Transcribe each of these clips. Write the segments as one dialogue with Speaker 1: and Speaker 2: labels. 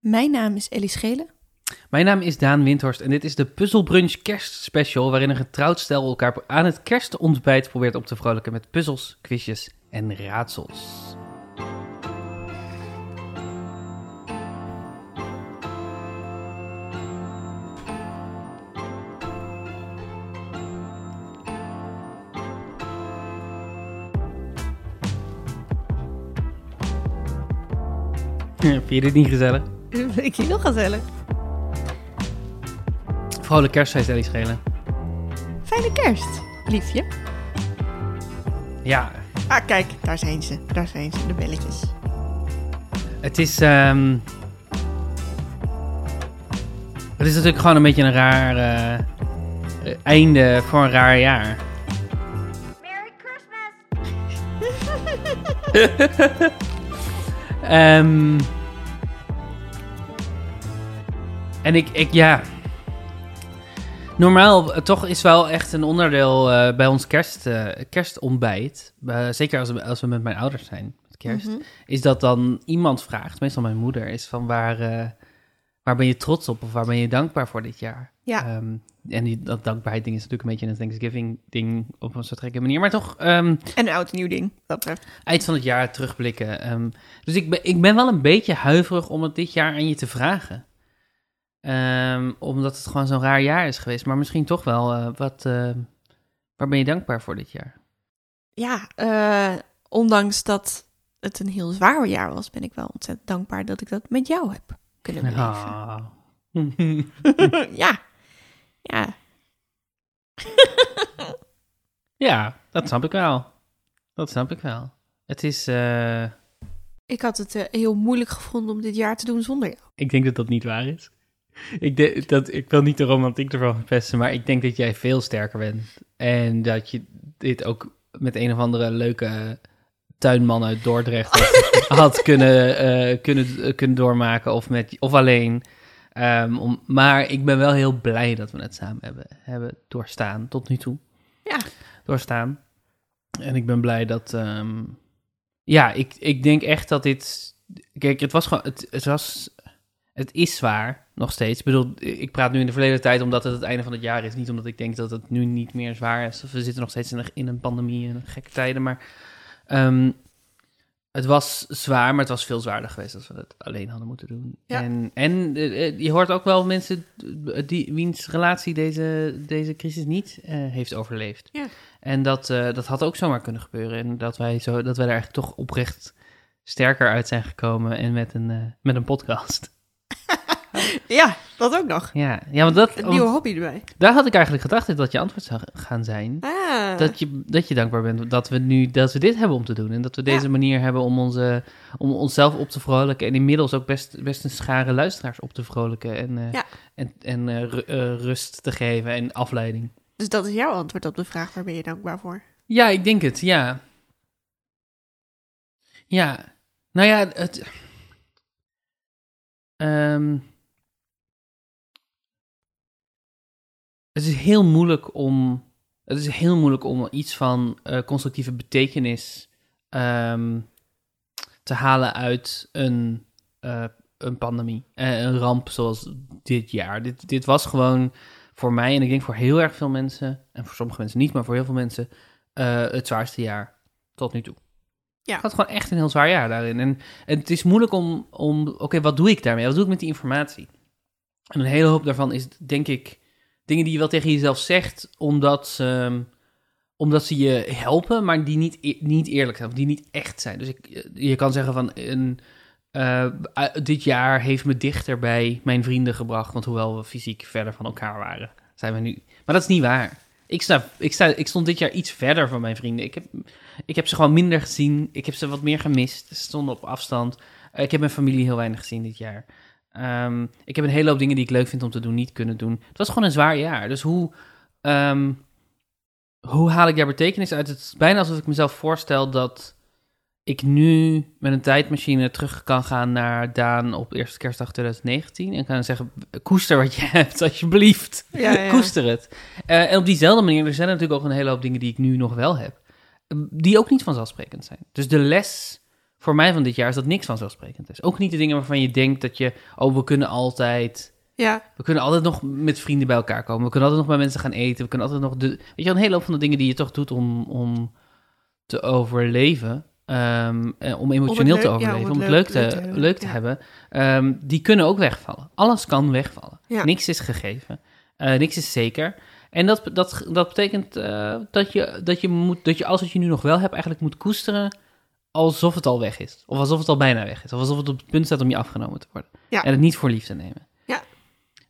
Speaker 1: Mijn naam is Ellie Schelen.
Speaker 2: Mijn naam is Daan Windhorst en dit is de Puzzelbrunch kerstspecial... waarin een getrouwd stel elkaar aan het kerstontbijt probeert op te vrolijken... met puzzels, quizjes en raadsels. Vind je dit niet gezellig?
Speaker 1: Ik heel gezellig.
Speaker 2: Vrolijk kerstfeest, Ellie Schelen.
Speaker 1: Fijne kerst, liefje.
Speaker 2: Ja,
Speaker 1: Ah, kijk, daar zijn ze. Daar zijn ze, de belletjes.
Speaker 2: het is... ehm, het is natuurlijk gewoon een beetje een raar eh, eh, einde voor een raar jaar.
Speaker 3: Merry Christmas!
Speaker 2: Ehm, en ik, ik, ja. Normaal, eh, toch is wel echt een onderdeel eh, bij ons kerst, eh, kerstontbijt. zeker als we, als we met mijn ouders zijn, met kerst.
Speaker 1: Mhm.
Speaker 2: Is dat dan iemand vraagt, meestal mijn moeder, is van waar, waar ben je trots op of waar ben je dankbaar voor dit jaar?
Speaker 1: Ja.
Speaker 2: Ehm, en die, dat dankbaarheid ding is natuurlijk een beetje een Thanksgiving ding op een soort gekke manier. Maar toch, ehm,
Speaker 1: En een oud nieuw ding, dat betreft.
Speaker 2: eind van het jaar terugblikken. Ehm, dus ik ben, ik ben wel een beetje huiverig om het dit jaar aan je te vragen. Ehm, omdat het gewoon zo'n raar jaar is geweest. Maar misschien toch wel, eh, wat, eh, waar ben je dankbaar voor dit jaar?
Speaker 1: Ja, eh, ondanks dat het een heel zwaar jaar was, ben ik wel ontzettend dankbaar dat ik dat met jou heb kunnen beleven.
Speaker 2: Ah.
Speaker 1: ja. Ja.
Speaker 2: ja, dat snap ik wel. Dat snap ik wel. Het is, eh,
Speaker 1: Ik had het heel moeilijk gevonden om dit jaar te doen zonder jou.
Speaker 2: ik denk dat dat niet waar is. Ik, de, dat, ik wil niet de romantiek ervan verpesten, maar ik denk dat jij veel sterker bent. En dat je dit ook met een of andere leuke tuinman uit Dordrecht had, had kunnen, eh, kunnen, eh, kunnen doormaken. Of, met, of alleen. Ehm, om, maar ik ben wel heel blij dat we het samen hebben, hebben doorstaan tot nu toe.
Speaker 1: Ja.
Speaker 2: Doorstaan. En ik ben blij dat... ehm, ja, ik, ik denk echt dat dit... Kijk, het was gewoon... Het, het was... Het is zwaar, nog steeds. Ik bedoel, ik praat nu in de verleden tijd omdat het het einde van het jaar is. Niet omdat ik denk dat het nu niet meer zwaar is. Of we zitten nog steeds in een, in een pandemie en gekke tijden. Maar ehm, het was zwaar, maar het was veel zwaarder geweest als we het alleen hadden moeten doen.
Speaker 1: Ja.
Speaker 2: En, en eh, eh, je hoort ook wel mensen die, wiens relatie deze, deze crisis niet eh, heeft overleefd.
Speaker 1: Ja.
Speaker 2: En dat, dat had ook zomaar kunnen gebeuren. En dat wij, zo, dat wij er eigenlijk toch oprecht sterker uit zijn gekomen. En met een, met een podcast.
Speaker 1: Ja, dat ook nog.
Speaker 2: Ja, ja want dat,
Speaker 1: Een nieuwe
Speaker 2: want
Speaker 1: hobby erbij.
Speaker 2: daar had ik eigenlijk gedacht dat je antwoord zou gaan zijn.
Speaker 1: Ah.
Speaker 2: Dat je, dat je dankbaar bent dat we nu dat we dit hebben om te doen. En dat we deze
Speaker 1: Ja.
Speaker 2: manier hebben om, onze, om onszelf op te vrolijken. En inmiddels ook best, best een schare luisteraars op te vrolijken. En, eh,
Speaker 1: Ja.
Speaker 2: en, en eh, eh, rust te geven en afleiding.
Speaker 1: Dus dat is jouw antwoord op de vraag, waar ben je dankbaar voor?
Speaker 2: Ja, ik denk het, ja. Ja, nou ja, het... Ehm, het is heel moeilijk om... Het is heel moeilijk om iets van eh, constructieve betekenis ehm, te halen uit een, eh, een pandemie. Eh, een ramp zoals dit jaar. Dit, dit was gewoon voor mij, en ik denk voor heel erg veel mensen, en voor sommige mensen niet, maar voor heel veel mensen, het zwaarste jaar tot nu toe.
Speaker 1: Ja.
Speaker 2: Het had gewoon echt een heel zwaar jaar daarin. En, en het is moeilijk om, om oké, wat doe ik daarmee? Wat doe ik met die informatie? En een hele hoop daarvan is, denk ik, dingen die je wel tegen jezelf zegt, omdat ze, omdat ze je helpen, maar die niet, e- niet eerlijk zijn, of die niet echt zijn. Dus ik, je kan zeggen van, een, eh, dit jaar heeft me dichter bij mijn vrienden gebracht, want hoewel we fysiek verder van elkaar waren, zijn we nu... Maar dat is niet waar. Ik, sta, ik, sta, ik stond dit jaar iets verder van mijn vrienden. Ik heb, ik heb ze gewoon minder gezien. Ik heb ze wat meer gemist. Ze stonden op afstand. Eh, ik heb mijn familie heel weinig gezien dit jaar. Ehm, ik heb een hele hoop dingen die ik leuk vind om te doen, niet kunnen doen. Het was gewoon een zwaar jaar. Dus hoe, ehm, hoe haal ik daar betekenis uit? Het is bijna alsof ik mezelf voorstel dat ik nu met een tijdmachine terug kan gaan naar Daan op eerste kerstdag 2019 en kan zeggen, koester wat je hebt, alsjeblieft.
Speaker 1: Ja, ja.
Speaker 2: Koester het. Eh, en op diezelfde manier, er zijn natuurlijk ook een hele hoop dingen die ik nu nog wel heb, eh, die ook niet vanzelfsprekend zijn. Dus de les voor mij van dit jaar is dat niks vanzelfsprekend is. Ook niet de dingen waarvan je denkt dat je, oh, we kunnen altijd,
Speaker 1: Ja,
Speaker 2: we kunnen altijd nog met vrienden bij elkaar komen. We kunnen altijd nog bij mensen gaan eten. We kunnen altijd nog, de, weet je, wel, een hele hoop van de dingen die je toch doet om, om te overleven. eh, om emotioneel te
Speaker 1: ja, om
Speaker 2: overleven,
Speaker 1: het
Speaker 2: om het
Speaker 1: leuk-
Speaker 2: leuk te,
Speaker 1: leuk te
Speaker 2: leuk te,
Speaker 1: hebben,
Speaker 2: ehm, die kunnen ook wegvallen. Alles kan wegvallen.
Speaker 1: Ja.
Speaker 2: Niks is gegeven. Eh, niks is zeker. En dat, dat, dat betekent eh, dat, je, dat, je moet, dat je alles wat je nu nog wel hebt eigenlijk moet koesteren alsof het al weg is. Of alsof het al bijna weg is. Of alsof het op het punt staat om je afgenomen te worden.
Speaker 1: Ja.
Speaker 2: En het niet voor lief te nemen.
Speaker 1: Ja.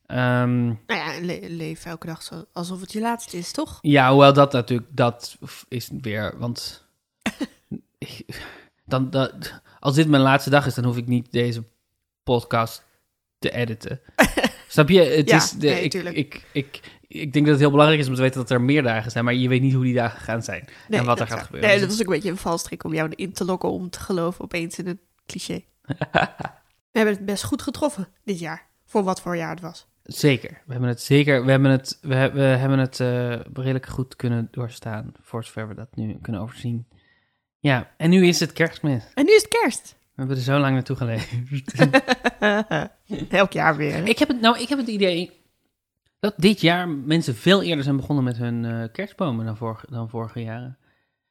Speaker 2: Ehm,
Speaker 1: nou ja, le- leef elke dag zo, alsof het je laatste is, toch?
Speaker 2: ja, hoewel dat natuurlijk, dat is weer, want dan, dat, als dit mijn laatste dag is, dan hoef ik niet deze podcast te editen. Snap je? Het
Speaker 1: Ja,
Speaker 2: is de,
Speaker 1: nee,
Speaker 2: ik, ik, ik, ik denk dat het heel belangrijk is om te weten dat er meer dagen zijn, maar je weet niet hoe die dagen gaan zijn en wat er gaat gebeuren.
Speaker 1: Nee,
Speaker 2: Dus
Speaker 1: dat was ook een beetje een valstrik om jou in te lokken om te geloven opeens in een cliché. We hebben het best goed getroffen dit jaar, voor wat voor jaar het was.
Speaker 2: Zeker. We hebben het zeker. We hebben het, we, we hebben het eh, redelijk goed kunnen doorstaan. Voor zover we dat nu kunnen overzien. Ja, en nu is het kerstmis.
Speaker 1: En nu is het kerst.
Speaker 2: We hebben er zo lang naartoe geleefd.
Speaker 1: Elk jaar weer. hè?
Speaker 2: ik, heb het, nou, ik heb het idee dat dit jaar mensen veel eerder zijn begonnen met hun eh, kerstbomen dan, vorige dan vorige jaren.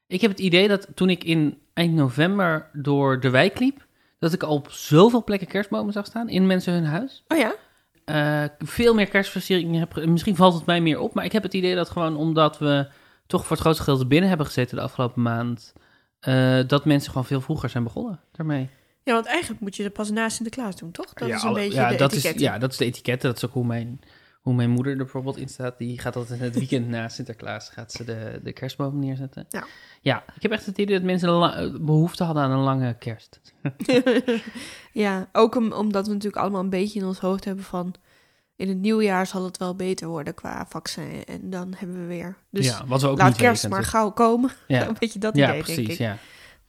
Speaker 2: Ik heb het idee dat toen ik in eind november door de wijk liep, dat ik al op zoveel plekken kerstbomen zag staan in mensen hun huis.
Speaker 1: Oh ja?
Speaker 2: eh, veel meer kerstversieringen heb. Misschien valt het mij meer op, maar ik heb het idee dat gewoon omdat we toch voor het grootste gedeelte binnen hebben gezeten de afgelopen maand, eh, dat mensen gewoon veel vroeger zijn begonnen daarmee.
Speaker 1: Ja, want eigenlijk moet je er pas na Sinterklaas doen, toch? Dat
Speaker 2: ja,
Speaker 1: is een
Speaker 2: alle-
Speaker 1: beetje
Speaker 2: ja,
Speaker 1: de
Speaker 2: dat
Speaker 1: etiket.
Speaker 2: Is, ja, dat is de etiket. Dat is ook hoe mijn, hoe mijn moeder er bijvoorbeeld in staat. Die gaat altijd het weekend na Sinterklaas gaat ze de, de kerstboom neerzetten.
Speaker 1: Ja.
Speaker 2: ja, ik heb echt het idee dat mensen behoefte hadden aan een lange kerst.
Speaker 1: ja, ook om, omdat we natuurlijk allemaal een beetje in ons hoofd hebben van... in het nieuwjaar zal het wel beter worden qua vaccin. En dan hebben we weer... Dus
Speaker 2: ja, wat we ook
Speaker 1: laat
Speaker 2: niet
Speaker 1: kerst
Speaker 2: weten
Speaker 1: maar gauw komen.
Speaker 2: Ja.
Speaker 1: een beetje dat
Speaker 2: Ja,
Speaker 1: idee,
Speaker 2: precies.
Speaker 1: denk ik.
Speaker 2: Ja.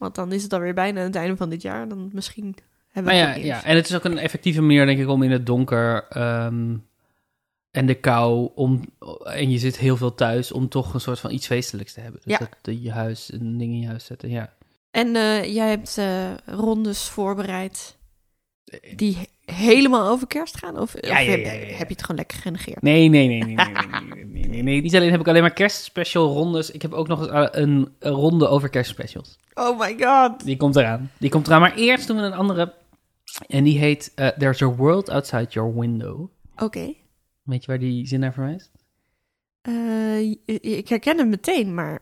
Speaker 1: Want dan is het alweer bijna aan het einde van dit jaar. Dan misschien hebben we
Speaker 2: Maar
Speaker 1: het
Speaker 2: ja, ja, en het is ook een effectieve manier, denk ik, om in het donker ehm, en de kou, om, en je zit heel veel thuis, om toch een soort van iets feestelijks te hebben. Dus
Speaker 1: Ja.
Speaker 2: dat de, je huis, een ding in je huis zetten, ja.
Speaker 1: En eh, jij hebt eh, rondes voorbereid die he- helemaal over kerst gaan? Of,
Speaker 2: ja,
Speaker 1: heb,
Speaker 2: ja, ja.
Speaker 1: heb je het gewoon lekker genegeerd?
Speaker 2: Nee, nee, nee, nee, nee, nee, nee, nee, nee, nee. Niet alleen heb ik alleen maar kerstspecial rondes, ik heb ook nog eens eh, een, ronde over kerstspecials.
Speaker 1: Oh my god.
Speaker 2: Die komt eraan. Die komt eraan, maar eerst doen we een andere. En die heet eh, There's a World Outside Your Window.
Speaker 1: Oké.
Speaker 2: Weet je waar die zin naar verwijst?
Speaker 1: I- ik herken hem meteen, maar...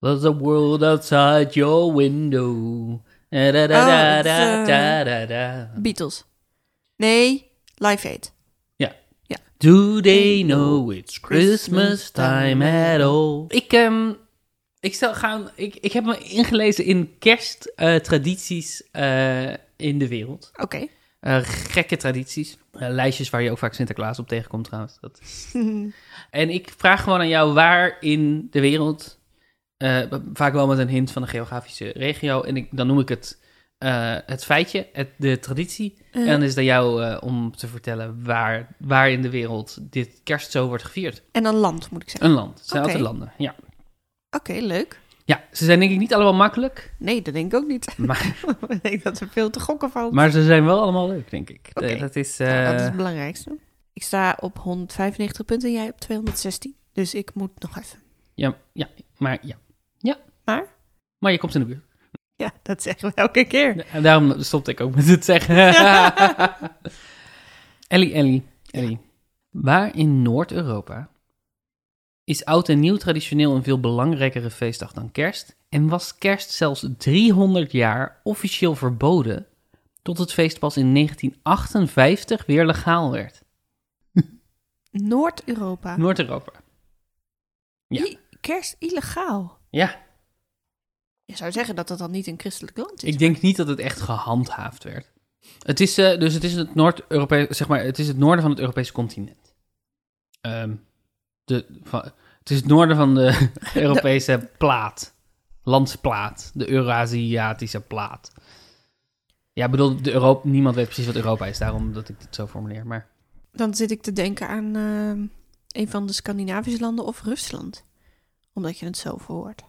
Speaker 2: There's a world outside your window. Da, da, da,
Speaker 1: Oh, eh,
Speaker 2: da, da, da.
Speaker 1: Beatles. Nee, Live Aid.
Speaker 2: Do they know it's Christmas time at all? Ik, ehm, ik, stel, gaan, ik, ik heb me ingelezen in kersttradities in de wereld.
Speaker 1: Oké.
Speaker 2: Eh, gekke tradities. Lijstjes waar je ook vaak Sinterklaas op tegenkomt trouwens. Dat is En ik vraag gewoon aan jou waar in de wereld, eh, vaak wel met een hint van een geografische regio, en ik, dan noem ik het eh, het feitje, het, de traditie.
Speaker 1: Eh,
Speaker 2: En dan is het aan jou om te vertellen waar, waar in de wereld dit kerst zo wordt gevierd.
Speaker 1: en dan land, moet ik zeggen.
Speaker 2: Een land. Het zijn altijd landen, ja.
Speaker 1: Oké, leuk.
Speaker 2: Ja, ze zijn denk ik niet allemaal makkelijk,
Speaker 1: Nee, dat denk ik ook niet.
Speaker 2: maar,
Speaker 1: ik denk dat er veel te gokken valt.
Speaker 2: maar ze zijn wel allemaal leuk, denk ik. Dat is...
Speaker 1: Nou, dat is het belangrijkste. Ik sta op 195 punten en jij op 216. Dus ik moet nog even.
Speaker 2: ja, ja, maar ja. Ja.
Speaker 1: Maar?
Speaker 2: Maar je komt in de buurt.
Speaker 1: Ja, dat zeggen we elke keer.
Speaker 2: En daarom stopte ik ook met het zeggen. Ellie, Ellie, Ellie. Waar in Noord-Europa is oud en nieuw traditioneel een veel belangrijkere feestdag dan kerst? En was kerst zelfs 300 jaar officieel verboden, tot het feest pas in 1958 weer legaal werd?
Speaker 1: Noord-Europa.
Speaker 2: Noord-Europa. Ja.
Speaker 1: I- Kerst illegaal.
Speaker 2: Ja,
Speaker 1: Je zou zeggen dat dat dan niet een christelijk land is.
Speaker 2: ik denk niet dat het echt gehandhaafd werd. Het is, eh, dus het is het Noord-Europees, zeg maar, het is het noorden van het Europese continent. Ehm, de, van, het is het noorden van de Europese plaat. Landsplaat. De Eurasiatische plaat. Ja, ik bedoel, de Europa, niemand weet precies wat Europa is, daarom dat ik dit zo formuleer. Maar
Speaker 1: Dan zit ik te denken aan ehm, een van de Scandinavische landen of Rusland. Omdat je het zo verhoort.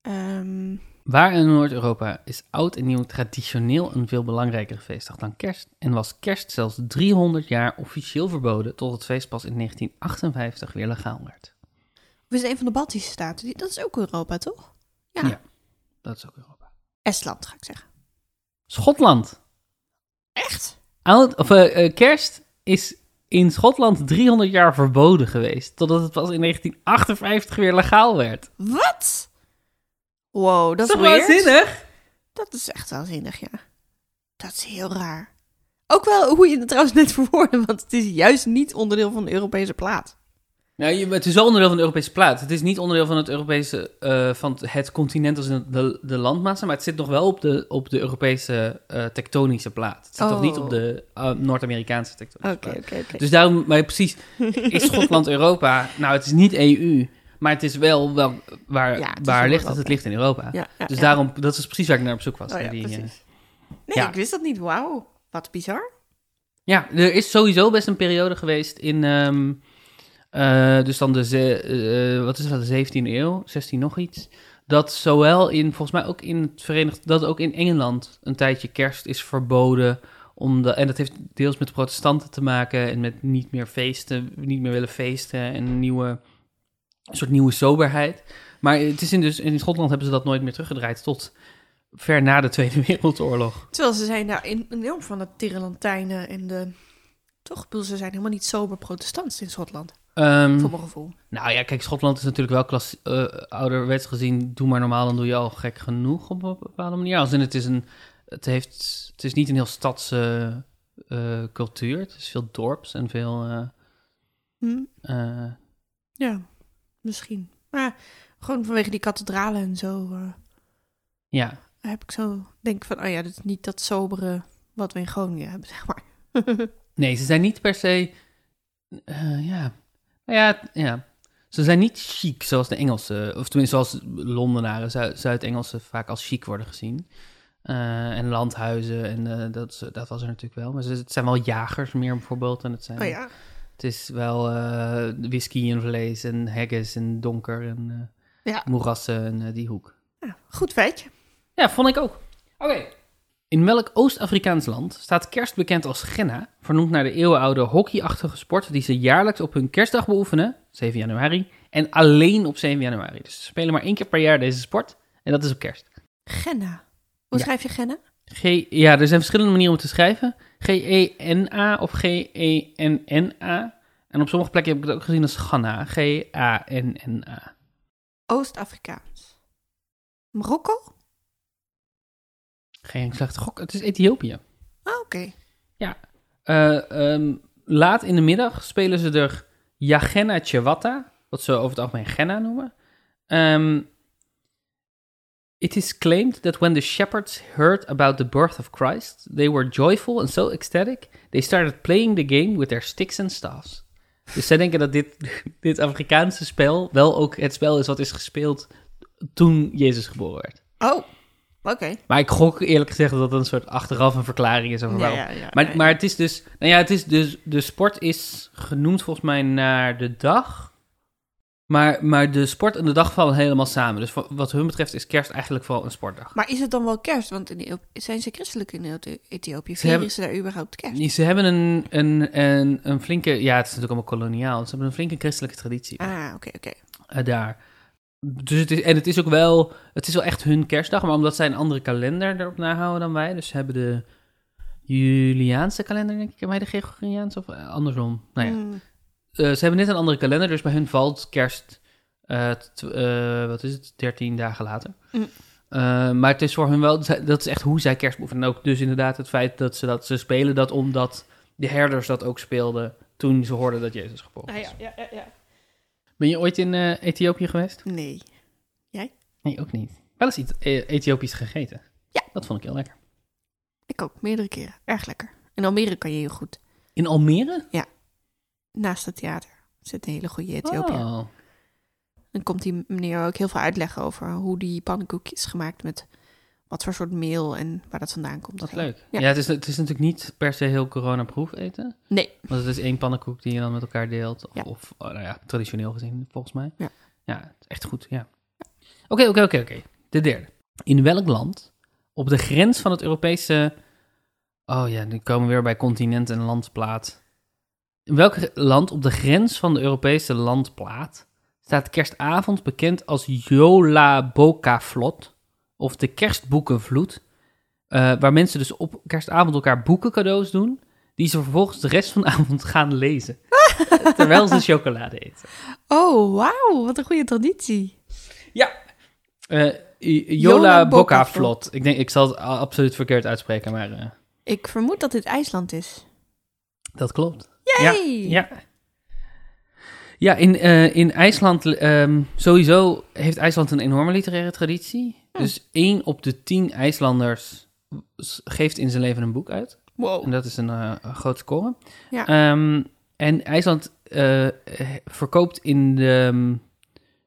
Speaker 1: Ehm,
Speaker 2: Waar in Noord-Europa is oud en nieuw traditioneel een veel belangrijkere feestdag dan kerst en was kerst zelfs 300 jaar officieel verboden tot het feest pas in 1958 weer legaal werd.
Speaker 1: Of is het een van de Baltische staten? Dat is ook Europa, toch? Ja.
Speaker 2: Ja. Dat is ook Europa.
Speaker 1: Estland, ga ik zeggen.
Speaker 2: Schotland.
Speaker 1: Echt?
Speaker 2: Oud, of, eh, eh, kerst is in Schotland 300 jaar verboden geweest, totdat het pas in 1958 weer legaal werd.
Speaker 1: Wat? Wow, dat is
Speaker 2: toch wel zinnig?
Speaker 1: Dat is echt wel zinnig, ja. Dat is heel raar. Ook wel hoe je het trouwens net verwoordde, want het is juist niet onderdeel van de Europese plaat.
Speaker 2: Nou, je, het is wel onderdeel van de Europese plaat. Het is niet onderdeel van het Europese, eh, van het- continent als in de, de landmassa, maar het zit nog wel op de, op de Europese eh, tektonische plaat. Het zit toch niet
Speaker 1: Oh.
Speaker 2: op de eh, Noord-Amerikaanse tektonische plaat.
Speaker 1: oké, oké.
Speaker 2: Dus daarom, maar precies, is Schotland Europa? Nou, het is niet EU, maar het is wel, wel waar,
Speaker 1: Ja, het
Speaker 2: waar ligt?
Speaker 1: Europa.
Speaker 2: Het ligt in Europa.
Speaker 1: Ja, ja,
Speaker 2: dus daarom, dat is precies waar ik naar op zoek was.
Speaker 1: Oh ja,
Speaker 2: naar die,
Speaker 1: precies. Nee, ik wist dat niet. Wauw, wat bizar.
Speaker 2: Ja, er is sowieso best een periode geweest in, ehm, eh, dus dan de, eh, wat is dat, de 17e eeuw, 16 nog iets. Dat zowel in, volgens mij ook in het Verenigd, dat ook in Engeland een tijdje kerst is verboden. Om de, en dat heeft deels met protestanten te maken en met niet meer feesten, niet meer willen feesten en een nieuwe, soort nieuwe soberheid. Maar het is in, dus, in Schotland hebben ze dat nooit meer teruggedraaid tot ver na de Tweede Wereldoorlog.
Speaker 1: Terwijl ze zijn daar in- enorm van de tirelantijnen en de... Toch, bedoel, ze zijn helemaal niet sober protestants in Schotland,
Speaker 2: Ehm,
Speaker 1: voor mijn gevoel.
Speaker 2: Nou ja, kijk, Schotland is natuurlijk wel klas, eh, ouderwets gezien. Doe maar normaal, dan doe je al gek genoeg op een bepaalde manier. Als in het is een, het heeft, het is niet een heel stadse eh, cultuur. Het is veel dorps en veel. eh,
Speaker 1: Hm?
Speaker 2: eh,
Speaker 1: Ja, misschien. Maar gewoon vanwege die kathedralen en zo
Speaker 2: ja,
Speaker 1: heb ik zo... Denk van, oh ja, dat is niet dat sobere wat we in Groningen hebben, zeg maar.
Speaker 2: nee, ze zijn niet per se. ja, ja, ja, ze zijn niet chic zoals de Engelsen, of tenminste zoals Londenaren, Zuid- Zuid-Engelsen vaak als chic worden gezien. Eh, en landhuizen, en eh, dat, dat was er natuurlijk wel. Maar ze, het zijn wel jagers meer bijvoorbeeld. En het, zijn,
Speaker 1: Oh ja.
Speaker 2: het is wel eh, whisky en vlees en haggis en donker en
Speaker 1: Ja.
Speaker 2: moerassen en die hoek.
Speaker 1: ja, goed feitje.
Speaker 2: Ja, vond ik ook. Oké. In welk Oost-Afrikaans land staat kerst bekend als Genna, vernoemd naar de eeuwenoude hockeyachtige sport die ze jaarlijks op hun kerstdag beoefenen, 7 januari, en alleen op 7 januari. Dus ze spelen maar één keer per jaar deze sport en dat is op kerst.
Speaker 1: Genna. Hoe
Speaker 2: Ja.
Speaker 1: schrijf je Genna?
Speaker 2: G ja, er zijn verschillende manieren om het te schrijven. G-E-N-A of G-E-N-N-A. En op sommige plekken heb ik het ook gezien als Ghana. G-A-N-N-A.
Speaker 1: Oost-Afrikaans. Marokko?
Speaker 2: Geen slechte gok. Het is Ethiopië.
Speaker 1: Ah, oké.
Speaker 2: Eh, ehm, laat in de middag spelen ze er Yagena Chewata, wat ze over het algemeen Genna noemen. Ehm, It is claimed that when the shepherds heard about the birth of Christ, they were joyful and so ecstatic, they started playing the game with their sticks and staffs. Dus zij denken dat dit, dit Afrikaanse spel wel ook het spel is wat is gespeeld toen Jezus geboren werd.
Speaker 1: Oh, oké.
Speaker 2: Maar ik gok eerlijk gezegd dat dat een soort achteraf een verklaring is over
Speaker 1: Ja,
Speaker 2: waarom.
Speaker 1: ja, ja,
Speaker 2: Maar, maar het is dus, nou ja, het is dus, de sport is genoemd volgens mij naar de dag. Maar, maar de sport en de dag vallen helemaal samen. Dus wa- wat hun betreft is kerst eigenlijk vooral een sportdag.
Speaker 1: Maar is het dan wel kerst? Want in zijn ze christelijk in Eth- Ethiopië? Vieren ze daar überhaupt kerst?
Speaker 2: Ze hebben een, een, een, een flinke, ja, het is natuurlijk allemaal koloniaal. Ze hebben een flinke christelijke traditie
Speaker 1: Ah, oké, oké.
Speaker 2: eh, daar. Dus het is, en het is ook wel, het is wel echt hun kerstdag, maar omdat zij een andere kalender erop nahouden dan wij. Dus ze hebben de Juliaanse kalender, denk ik, en wij de Gregoriaanse of eh, andersom. Nou ja,
Speaker 1: Hmm.
Speaker 2: Eh, ze hebben net een andere kalender, dus bij hun valt kerst, eh, wat is het, 13 dagen later.
Speaker 1: Mm.
Speaker 2: Eh, maar het is voor hun wel, dat is echt hoe zij kerst. En ook dus inderdaad het feit dat ze dat, ze spelen dat omdat de herders dat ook speelden toen ze hoorden dat Jezus geboren
Speaker 1: Ah,
Speaker 2: was.
Speaker 1: ja, ja, ja, ja.
Speaker 2: Ben je ooit in eh, Ethiopië geweest?
Speaker 1: Nee.
Speaker 2: Nee, ook niet. Wel eens iets eh, Ethiopisch gegeten.
Speaker 1: Ja.
Speaker 2: Dat vond ik heel lekker.
Speaker 1: Ik ook, meerdere keren. Erg lekker. In Almere kan je heel goed.
Speaker 2: In Almere?
Speaker 1: Naast het theater zit een hele goede Ethiopiër.
Speaker 2: Oh.
Speaker 1: Dan komt die meneer ook heel veel uitleggen over hoe die pannenkoek is gemaakt met wat voor soort meel en waar dat vandaan komt. Heel-
Speaker 2: leuk. Ja,
Speaker 1: Ja.
Speaker 2: het, is, het is natuurlijk niet per se heel coronaproof eten.
Speaker 1: Nee.
Speaker 2: Want het is één pannenkoek die je dan met elkaar deelt. Of,
Speaker 1: Ja.
Speaker 2: of oh, nou ja, traditioneel gezien, volgens mij.
Speaker 1: Ja.
Speaker 2: Ja, het is echt goed, ja. Oké, oké, oké, oké. De derde. In welk land op de grens van het Europese... Oh ja, nu komen we weer bij continent en landplaat. In welk land op de grens van de Europese landplaat staat kerstavond bekend als Jola Boca Vlot of de kerstboekenvloed, eh, waar mensen dus op kerstavond elkaar boeken cadeaus doen, die ze vervolgens de rest van de avond gaan lezen, terwijl ze chocolade eten.
Speaker 1: Oh, wauw, wat een goede traditie.
Speaker 2: Ja. I-
Speaker 1: Jola. Vlot.
Speaker 2: Ik denk, ik zal het absoluut verkeerd uitspreken, maar eh,
Speaker 1: Ik vermoed dat dit IJsland is.
Speaker 2: dat klopt.
Speaker 1: Yay!
Speaker 2: Ja. Ja, in, eh, in IJsland, ehm, sowieso heeft IJsland een enorme literaire traditie.
Speaker 1: Hm.
Speaker 2: Dus één op de tien IJslanders geeft in zijn leven een boek uit.
Speaker 1: Wow.
Speaker 2: En dat is een, eh, een groot score.
Speaker 1: Ja.
Speaker 2: Ehm, en IJsland eh, verkoopt, in de, ehm,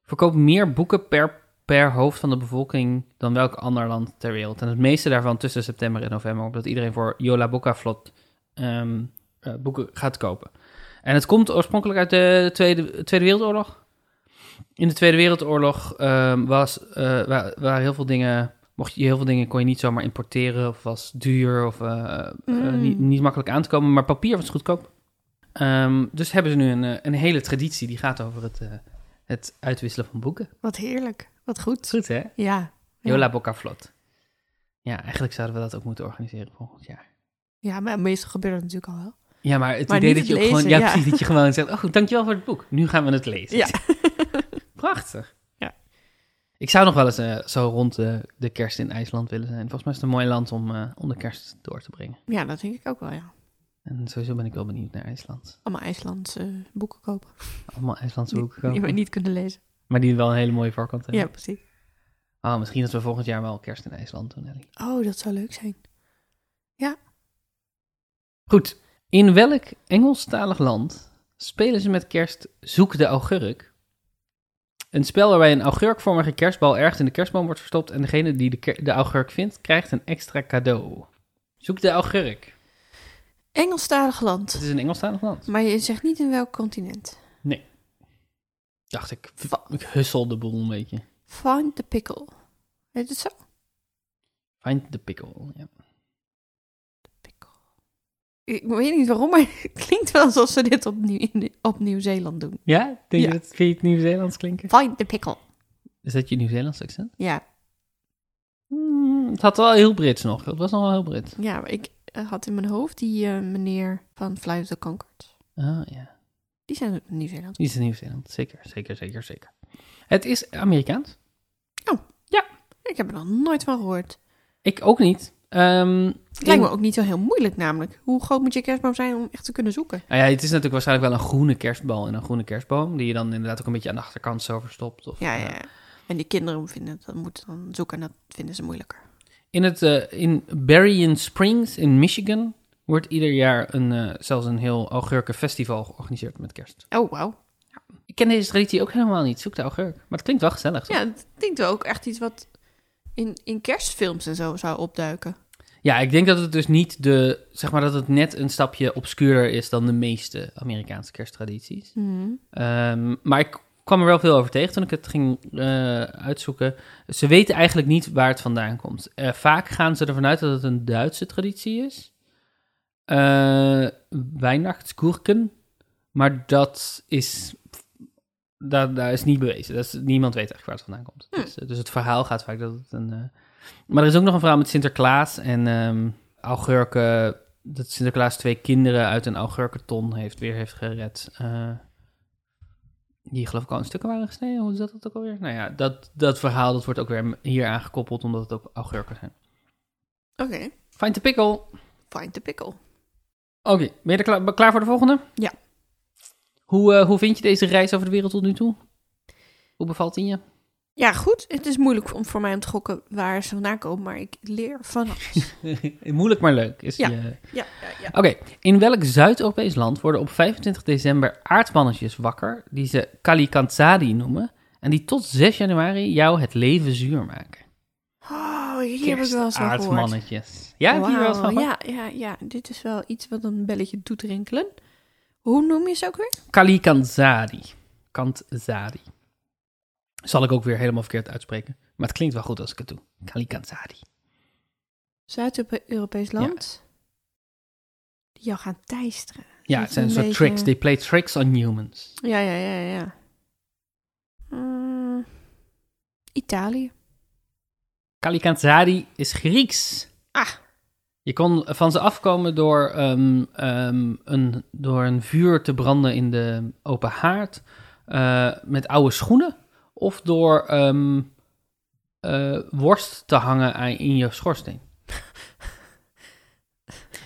Speaker 2: verkoopt meer boeken per, per hoofd van de bevolking dan welk ander land ter wereld. En het meeste daarvan tussen september en november, omdat iedereen voor Jola Boca Vlot ehm, eh, boeken gaat kopen. En het komt oorspronkelijk uit de Tweede, Tweede Wereldoorlog. In de Tweede Wereldoorlog ehm, was, eh, wa- waren heel veel dingen, mocht je heel veel dingen kon je niet zomaar importeren of was duur of eh, eh,
Speaker 1: Mm.
Speaker 2: niet, niet makkelijk aan te komen, maar papier was goedkoop. Ehm, dus hebben ze nu een, een hele traditie die gaat over het, het uitwisselen van boeken.
Speaker 1: Wat heerlijk. Wat goed.
Speaker 2: Goed hè?
Speaker 1: Ja. Ja.
Speaker 2: Boca Vlot. Ja, eigenlijk zouden we dat ook moeten organiseren volgend jaar.
Speaker 1: Ja, maar meestal gebeurt het natuurlijk al wel.
Speaker 2: Ja, maar het
Speaker 1: Maar
Speaker 2: idee dat je ook gewoon...
Speaker 1: lezen,
Speaker 2: Ja,
Speaker 1: ja.
Speaker 2: precies. Dat je gewoon zegt, oh, dankjewel voor het boek. Nu gaan we het lezen.
Speaker 1: Ja.
Speaker 2: Prachtig.
Speaker 1: Ja.
Speaker 2: Ik zou nog wel eens eh, zo rond de, de kerst in IJsland willen zijn. Volgens mij is het een mooi land om, eh, om de kerst door te brengen.
Speaker 1: Ja, dat denk ik ook wel, ja.
Speaker 2: En sowieso ben ik wel benieuwd naar IJsland.
Speaker 1: Allemaal IJslandse boeken kopen.
Speaker 2: Allemaal IJslandse
Speaker 1: Die-
Speaker 2: boeken
Speaker 1: Die
Speaker 2: kopen.
Speaker 1: we niet kunnen lezen.
Speaker 2: Maar die wel een hele mooie voorkant hebben.
Speaker 1: Ja, precies.
Speaker 2: Oh, misschien dat we volgend jaar wel kerst in IJsland doen, Ellie.
Speaker 1: Oh, dat zou leuk zijn.
Speaker 2: Goed. In welk Engelstalig land spelen ze met kerst Zoek de augurk? Een spel waarbij een augurkvormige kerstbal ergens in de kerstboom wordt verstopt en degene die de, de augurk vindt, krijgt een extra cadeau. Zoek de augurk.
Speaker 1: Engelstalig land.
Speaker 2: Het is een Engelstalig land.
Speaker 1: Maar je zegt niet in welk continent.
Speaker 2: Dacht ik, ik hussel de boel een beetje.
Speaker 1: Find the pickle. Heet het zo?
Speaker 2: Find the pickle. Ja.
Speaker 1: Ik weet niet waarom, maar het klinkt wel alsof ze dit op, Nieuw- in- op Nieuw-Zeeland doen.
Speaker 2: Ja? Denk
Speaker 1: Ja.
Speaker 2: je dat, vind je het Nieuw-Zeelands klinken?
Speaker 1: Find the pickle.
Speaker 2: Is dat je Nieuw-Zeelands accent?
Speaker 1: Ja,
Speaker 2: Hmm, het had wel heel Brits nog. Het was nog wel heel Brits.
Speaker 1: ja maar ik eh, had in mijn hoofd die eh, meneer van Flight of the Conchords.
Speaker 2: Ah, ja.
Speaker 1: Die zijn Nieuw-Zeeland.
Speaker 2: Die is in Nieuw-Zeeland. Zeker, zeker, zeker, zeker. Het is Amerikaans.
Speaker 1: Ik heb er nog nooit van gehoord.
Speaker 2: Ik ook niet. Ehm,
Speaker 1: Het lijkt me ook niet zo heel moeilijk namelijk. Hoe groot moet je kerstboom zijn om echt te kunnen zoeken?
Speaker 2: Nou ja, het is natuurlijk waarschijnlijk wel een groene kerstbal en een groene kerstboom. Die je dan inderdaad ook een beetje aan de achterkant zo verstopt. Of,
Speaker 1: Ja, ja. ja. En die kinderen vinden dat moeten dan zoeken en dat vinden ze moeilijker.
Speaker 2: In, het, eh, in Berrien Springs in Michigan wordt ieder jaar een, eh, zelfs een heel augurkenfestival georganiseerd met kerst.
Speaker 1: Oh, wauw.
Speaker 2: Ik ken deze traditie ook helemaal niet. Zoek de augurk. Maar het klinkt wel gezellig.
Speaker 1: Ja, het klinkt wel ook echt iets wat in, in kerstfilms en zo zou opduiken.
Speaker 2: Ja, ik denk dat het dus niet de, zeg maar dat het net een stapje obscuurder is dan de meeste Amerikaanse kersttradities.
Speaker 1: Hmm.
Speaker 2: Ehm, maar ik kwam er wel veel over tegen toen ik het ging eh, uitzoeken. Ze weten eigenlijk niet waar het vandaan komt. Eh, vaak gaan ze ervan uit dat het een Duitse traditie is. Eh Weihnachtsgurken. Maar dat is, dat, dat is niet bewezen. Dat is, niemand weet eigenlijk waar het vandaan komt.
Speaker 1: Hm.
Speaker 2: Dus, dus het verhaal gaat vaak dat het een... maar er is ook nog een verhaal met Sinterklaas en ehm augurken... Dat Sinterklaas twee kinderen uit een augurkenton heeft, weer heeft gered. Eh, die geloof ik al in stukken waren gesneden. Hoe is dat ook alweer? Nou ja, dat, dat verhaal dat wordt ook weer hier aangekoppeld, omdat het ook augurken zijn.
Speaker 1: Oké,
Speaker 2: Find the pickle.
Speaker 1: find the pickle.
Speaker 2: Oké, ben je er klaar, klaar voor de volgende?
Speaker 1: Ja.
Speaker 2: Hoe, eh, hoe vind je deze reis over de wereld tot nu toe? Hoe bevalt die je?
Speaker 1: Ja, goed. Het is moeilijk om, voor mij om te gokken waar ze vandaan komen, maar ik leer van alles.
Speaker 2: Moeilijk maar leuk. Is
Speaker 1: Ja.
Speaker 2: je-
Speaker 1: ja, ja, ja.
Speaker 2: Oké, in welk Zuid-Europees land worden op 25 december aardmannetjes wakker, die ze Kalikantzadi noemen, en die tot 6 januari jou het leven zuur maken?
Speaker 1: Oh, hier heb ik wel eens gehoord.
Speaker 2: Aardmannetjes. Ja, heb je hier wel eens van
Speaker 1: Wauw,
Speaker 2: gehoord?
Speaker 1: ja, ja, ja, dit is wel iets wat een belletje doet rinkelen. Hoe noem je ze ook weer?
Speaker 2: Kalikantzadi. Kantzadi. Zal ik ook weer helemaal verkeerd uitspreken. Maar het klinkt wel goed als ik het doe. Kalikantzari.
Speaker 1: Zuid-Europees land. Die jou gaan teisteren.
Speaker 2: Ja, het zijn een soort
Speaker 1: beetje-
Speaker 2: tricks. They play tricks on humans.
Speaker 1: Ja, ja, ja, ja. Mm, Italië.
Speaker 2: Kalikantzari is Grieks.
Speaker 1: Ah.
Speaker 2: Je kon van ze afkomen door, ehm, ehm, een, door een vuur te branden in de open haard. eh, met oude schoenen. Of door ehm, eh, worst te hangen aan- in je schoorsteen.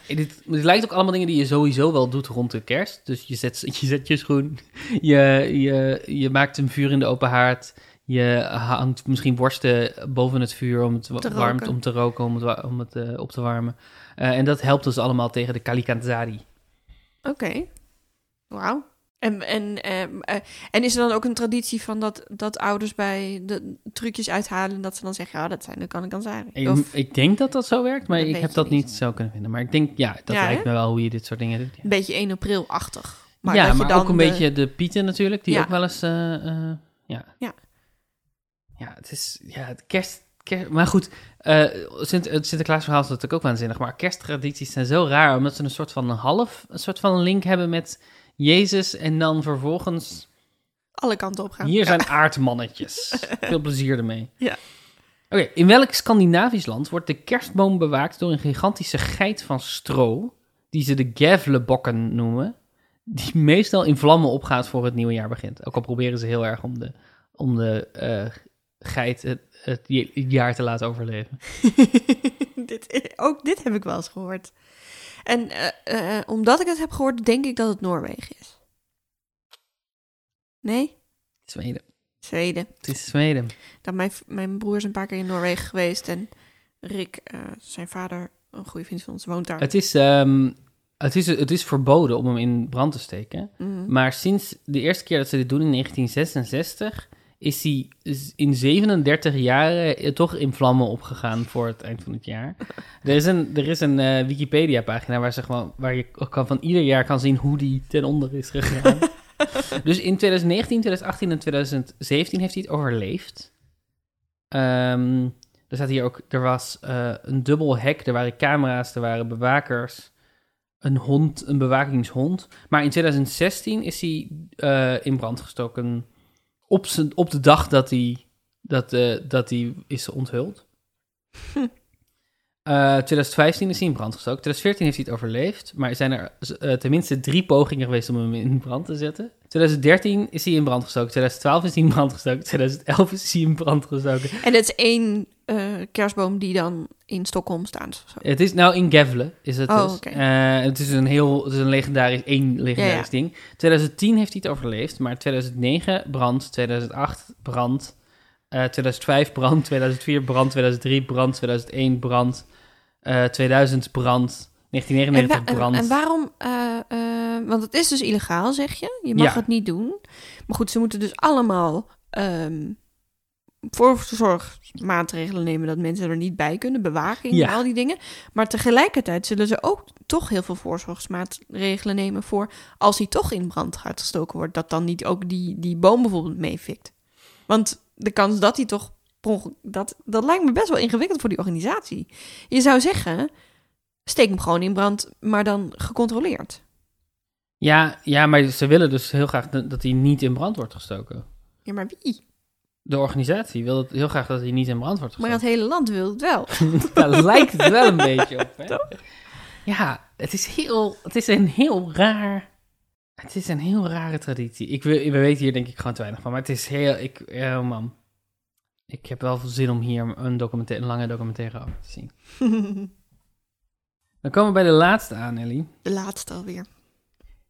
Speaker 2: Eh, dit, dit lijkt ook allemaal dingen die je sowieso wel doet rond de kerst. Dus je zet je, zet je schoen, je, je, je maakt een vuur in de open haard. Je hangt misschien worsten boven het vuur om het
Speaker 1: Te
Speaker 2: warm
Speaker 1: roken.
Speaker 2: om te roken, om het, om het eh, op te warmen. En dat helpt dus allemaal tegen de Kalikantzari.
Speaker 1: Oké. Wauw. En, en, ehm, eh, en is er dan ook een traditie van dat, dat ouders bij de trucjes uithalen... en dat ze dan zeggen, ja, dat zijn de kan ik dan zijn.
Speaker 2: Ik,
Speaker 1: Of
Speaker 2: ik denk dat dat zo werkt, maar
Speaker 1: Dat
Speaker 2: ik heb dat
Speaker 1: niet.
Speaker 2: zo kunnen vinden. Maar ik denk, ja, dat
Speaker 1: Ja,
Speaker 2: lijkt
Speaker 1: hè?
Speaker 2: me wel hoe je dit soort dingen doet. Ja,
Speaker 1: een beetje 1 april-achtig. Maar
Speaker 2: ja
Speaker 1: dat je
Speaker 2: maar
Speaker 1: dan
Speaker 2: ook een
Speaker 1: de-
Speaker 2: beetje de pieten natuurlijk, die
Speaker 1: Ja.
Speaker 2: ook wel eens, eh, eh, ja.
Speaker 1: Ja.
Speaker 2: Ja, het is, ja, het kerst, kerst maar goed, eh Sint, het Sinterklaasverhaal is natuurlijk ook waanzinnig, maar kersttradities zijn zo raar, omdat ze een soort van een half, een soort van link hebben met Jezus en dan vervolgens,
Speaker 1: alle kanten op gaan.
Speaker 2: hier zijn aardmannetjes. Veel plezier ermee.
Speaker 1: Ja.
Speaker 2: Oké, in welk Scandinavisch land wordt de kerstboom bewaakt door een gigantische geit van stro, die ze de Gävlebokken noemen, die meestal in vlammen opgaat voor het nieuwe jaar begint. Ook al proberen ze heel erg om de, om de eh, geit het, het jaar te laten overleven.
Speaker 1: dit, ook dit heb ik wel eens gehoord. En eh, eh, omdat ik het heb gehoord, denk ik dat het Noorwegen is. Nee?
Speaker 2: Zweden.
Speaker 1: Zweden.
Speaker 2: Het is Zweden.
Speaker 1: Dat mijn, mijn broer is een paar keer in Noorwegen geweest en Rick, eh, zijn vader, een goede vriend van ons, woont daar.
Speaker 2: Het is, ehm, het, is, het is verboden om hem in brand te steken.
Speaker 1: Mhm.
Speaker 2: Maar sinds de eerste keer dat ze dit doen in 1966, is hij in 37 jaren eh, toch in vlammen opgegaan voor het eind van het jaar. Er is een, er is een eh, Wikipedia-pagina waar, zeg maar, waar je kan, van ieder jaar kan zien hoe die ten onder is gegaan. dus in 2019, 2018 en 2017 heeft hij het overleefd. Ehm, er staat hier ook, er was eh, een dubbel hek, er waren camera's, er waren bewakers een hond, een bewakingshond. Maar in 2016 is hij in brand gestoken op, zijn, op de dag dat hij, dat, eh, dat hij is onthuld. Eh 2015 is hij in brand gestoken. 2014 heeft hij het overleefd. Maar er zijn er eh, tenminste drie pogingen geweest om hem in brand te zetten. 2013 is hij in brand gestoken. 2012 is hij in brand gestoken. 2011 is hij in brand gestoken.
Speaker 1: En het is één eh, kerstboom die dan in Stockholm staat. of zo.
Speaker 2: Het is nou in Gävle, is het
Speaker 1: Oh,
Speaker 2: dus. Eh, het is een heel, het is een legendarisch, één legendarisch
Speaker 1: Ja, ja.
Speaker 2: ding. 2010 heeft hij het overleefd, maar 2009 brand, 2008 brand, eh 2005 brand, 2004 brand, 2003 brand, 2001 brand, eh 2000 brand,
Speaker 1: En,
Speaker 2: 1999
Speaker 1: wa- en-
Speaker 2: brand.
Speaker 1: en waarom? eh, want het is dus illegaal, zeg je. Je mag
Speaker 2: Ja.
Speaker 1: het niet doen. Maar goed, ze moeten dus allemaal ehm voorzorgsmaatregelen nemen dat mensen er niet bij kunnen, bewaking,
Speaker 2: Ja.
Speaker 1: al die dingen. Maar tegelijkertijd zullen ze ook toch heel veel voorzorgsmaatregelen nemen voor als hij toch in brand gaat gestoken wordt, dat dan niet ook die, die boom bijvoorbeeld meefikt. Want de kans dat hij toch dat, dat lijkt me best wel ingewikkeld voor die organisatie. Je zou zeggen, steek hem gewoon in brand, maar dan gecontroleerd.
Speaker 2: Ja, ja, maar ze willen dus heel graag dat dat hij niet in brand wordt gestoken.
Speaker 1: Ja, maar wie?
Speaker 2: De organisatie wil het heel graag dat hij niet in brand wordt
Speaker 1: Maar het hele land wil het wel.
Speaker 2: Daar lijkt het wel een beetje op. Hè? Ja, het is heel, het is een heel raar, het is een heel rare traditie. Ik, we, we weten hier denk ik gewoon te weinig van, maar het is heel, ik, oh man, ik heb wel veel zin om hier een, documentaire, een lange documentaire over te zien. Dan komen we bij de laatste aan, Ellie.
Speaker 1: De laatste alweer.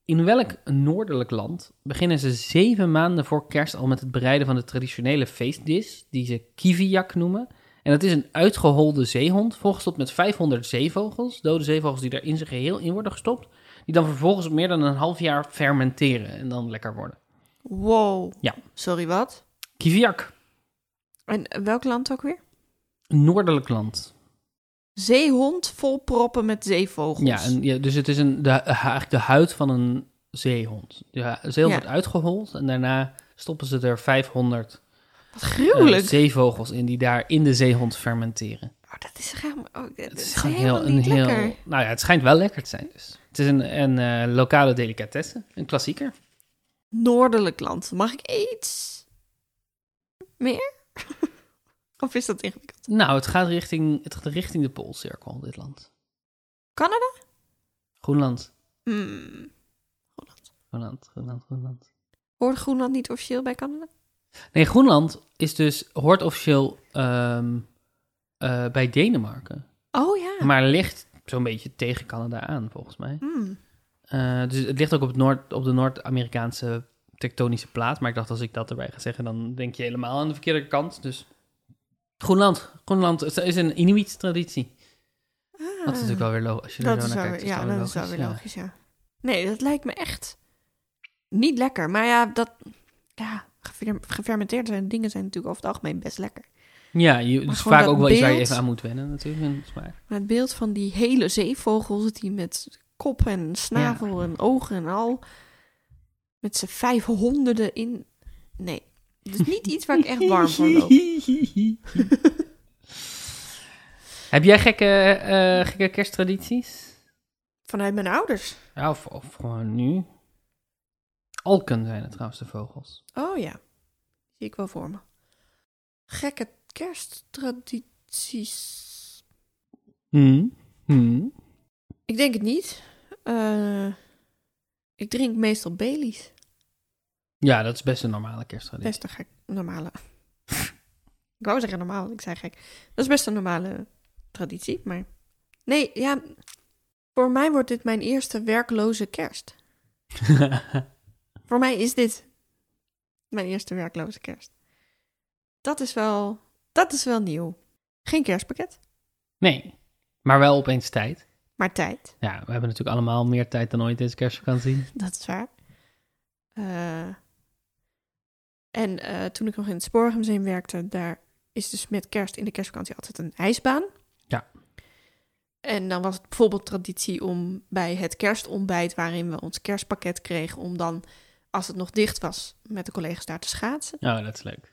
Speaker 2: In welk noordelijk land beginnen ze zeven maanden voor kerst al met het bereiden van de traditionele feestdis, die ze kiviak noemen? En dat is een uitgeholde zeehond, volgestopt met 500 zeevogels, dode zeevogels die er in zijn geheel in worden gestopt, die dan vervolgens meer dan een half jaar fermenteren en dan lekker worden.
Speaker 1: Wow.
Speaker 2: Ja.
Speaker 1: Sorry, wat?
Speaker 2: Kiviak,
Speaker 1: En welk land ook weer?
Speaker 2: een noordelijk land.
Speaker 1: Zeehond vol proppen met zeevogels.
Speaker 2: Ja, en, ja, dus het is een, de, eigenlijk de huid van een zeehond. De hu- zeehond
Speaker 1: Ja.
Speaker 2: wordt uitgehold en daarna stoppen ze er 500
Speaker 1: Wat
Speaker 2: eh,
Speaker 1: gruwelijk.
Speaker 2: zeevogels in die daar in de zeehond fermenteren.
Speaker 1: oh, dat is gewoon... Oh, dat
Speaker 2: Het is
Speaker 1: is
Speaker 2: gewoon heel, een heel,
Speaker 1: lekker.
Speaker 2: nou ja, het schijnt wel lekker te zijn dus. Het is een, een eh, lokale delicatesse, een klassieker.
Speaker 1: Noordelijk land. Mag ik iets meer? of is dat ingewikkeld?
Speaker 2: Nou, het gaat richting, het gaat richting de Poolcirkel, dit land.
Speaker 1: Canada?
Speaker 2: Groenland,
Speaker 1: Hmm.
Speaker 2: Groenland, Groenland, Groenland.
Speaker 1: Hoort Groenland niet officieel bij Canada?
Speaker 2: Nee, Groenland is dus, hoort officieel ehm, eh, bij Denemarken.
Speaker 1: Oh ja.
Speaker 2: Maar ligt zo'n beetje tegen Canada aan, volgens mij.
Speaker 1: Hmm.
Speaker 2: Eh, dus het ligt ook op, het Noord, op de Noord-Amerikaanse tektonische plaat. Maar ik dacht, als ik dat erbij ga zeggen, dan denk je helemaal aan de verkeerde kant. Dus Groenland, Groenland het is een Inuit-traditie. Dat is natuurlijk wel weer logisch. Als je
Speaker 1: Ah. Dat is wel
Speaker 2: kijkt,
Speaker 1: weer,
Speaker 2: is
Speaker 1: ja, dat is wel weer logisch, ja. Nee, dat lijkt me echt niet lekker. Maar ja, dat... Ja, gefer- gefermenteerde dingen zijn natuurlijk over het algemeen best lekker.
Speaker 2: Ja, je, het is vaak ook wel iets waar je even aan moet wennen natuurlijk. smaak.
Speaker 1: Maar het beeld van die hele zeevogels die met kop en snavel en ogen en al... met z'n vijf honderden in... Nee, het is niet iets waar ik echt warm voor loop.
Speaker 2: Heb jij gekke, eh, gekke kersttradities?
Speaker 1: Vanuit mijn ouders.
Speaker 2: Ja, of, of gewoon nu? Alken zijn het trouwens, de vogels.
Speaker 1: Oh ja, zie ik wel voor me. Gekke kersttradities.
Speaker 2: Hmm. Hmm.
Speaker 1: Ik denk het niet. Eh, ik drink meestal Baileys.
Speaker 2: Ja, dat is best een normale kersttraditie.
Speaker 1: Best een gek, normale. ik wou zeggen normaal, ik zei gek. Dat is best een normale traditie, maar... Nee, ja... Voor mij wordt dit mijn eerste werkloze kerst. Voor mij is dit mijn eerste werkloze kerst. Dat is wel... Dat is wel nieuw. Geen kerstpakket,
Speaker 2: nee, maar wel opeens tijd.
Speaker 1: maar tijd.
Speaker 2: Ja, we hebben natuurlijk allemaal meer tijd dan ooit deze kerstvakantie.
Speaker 1: Dat is waar. Eh, en eh, toen ik nog in het Spoorwegmuseum werkte, daar is dus met kerst in de kerstvakantie altijd een ijsbaan.
Speaker 2: Ja.
Speaker 1: En dan was het bijvoorbeeld traditie om bij het kerstontbijt, waarin we ons kerstpakket kregen, om dan, als het nog dicht was, met de collega's daar te schaatsen.
Speaker 2: Oh, dat is leuk.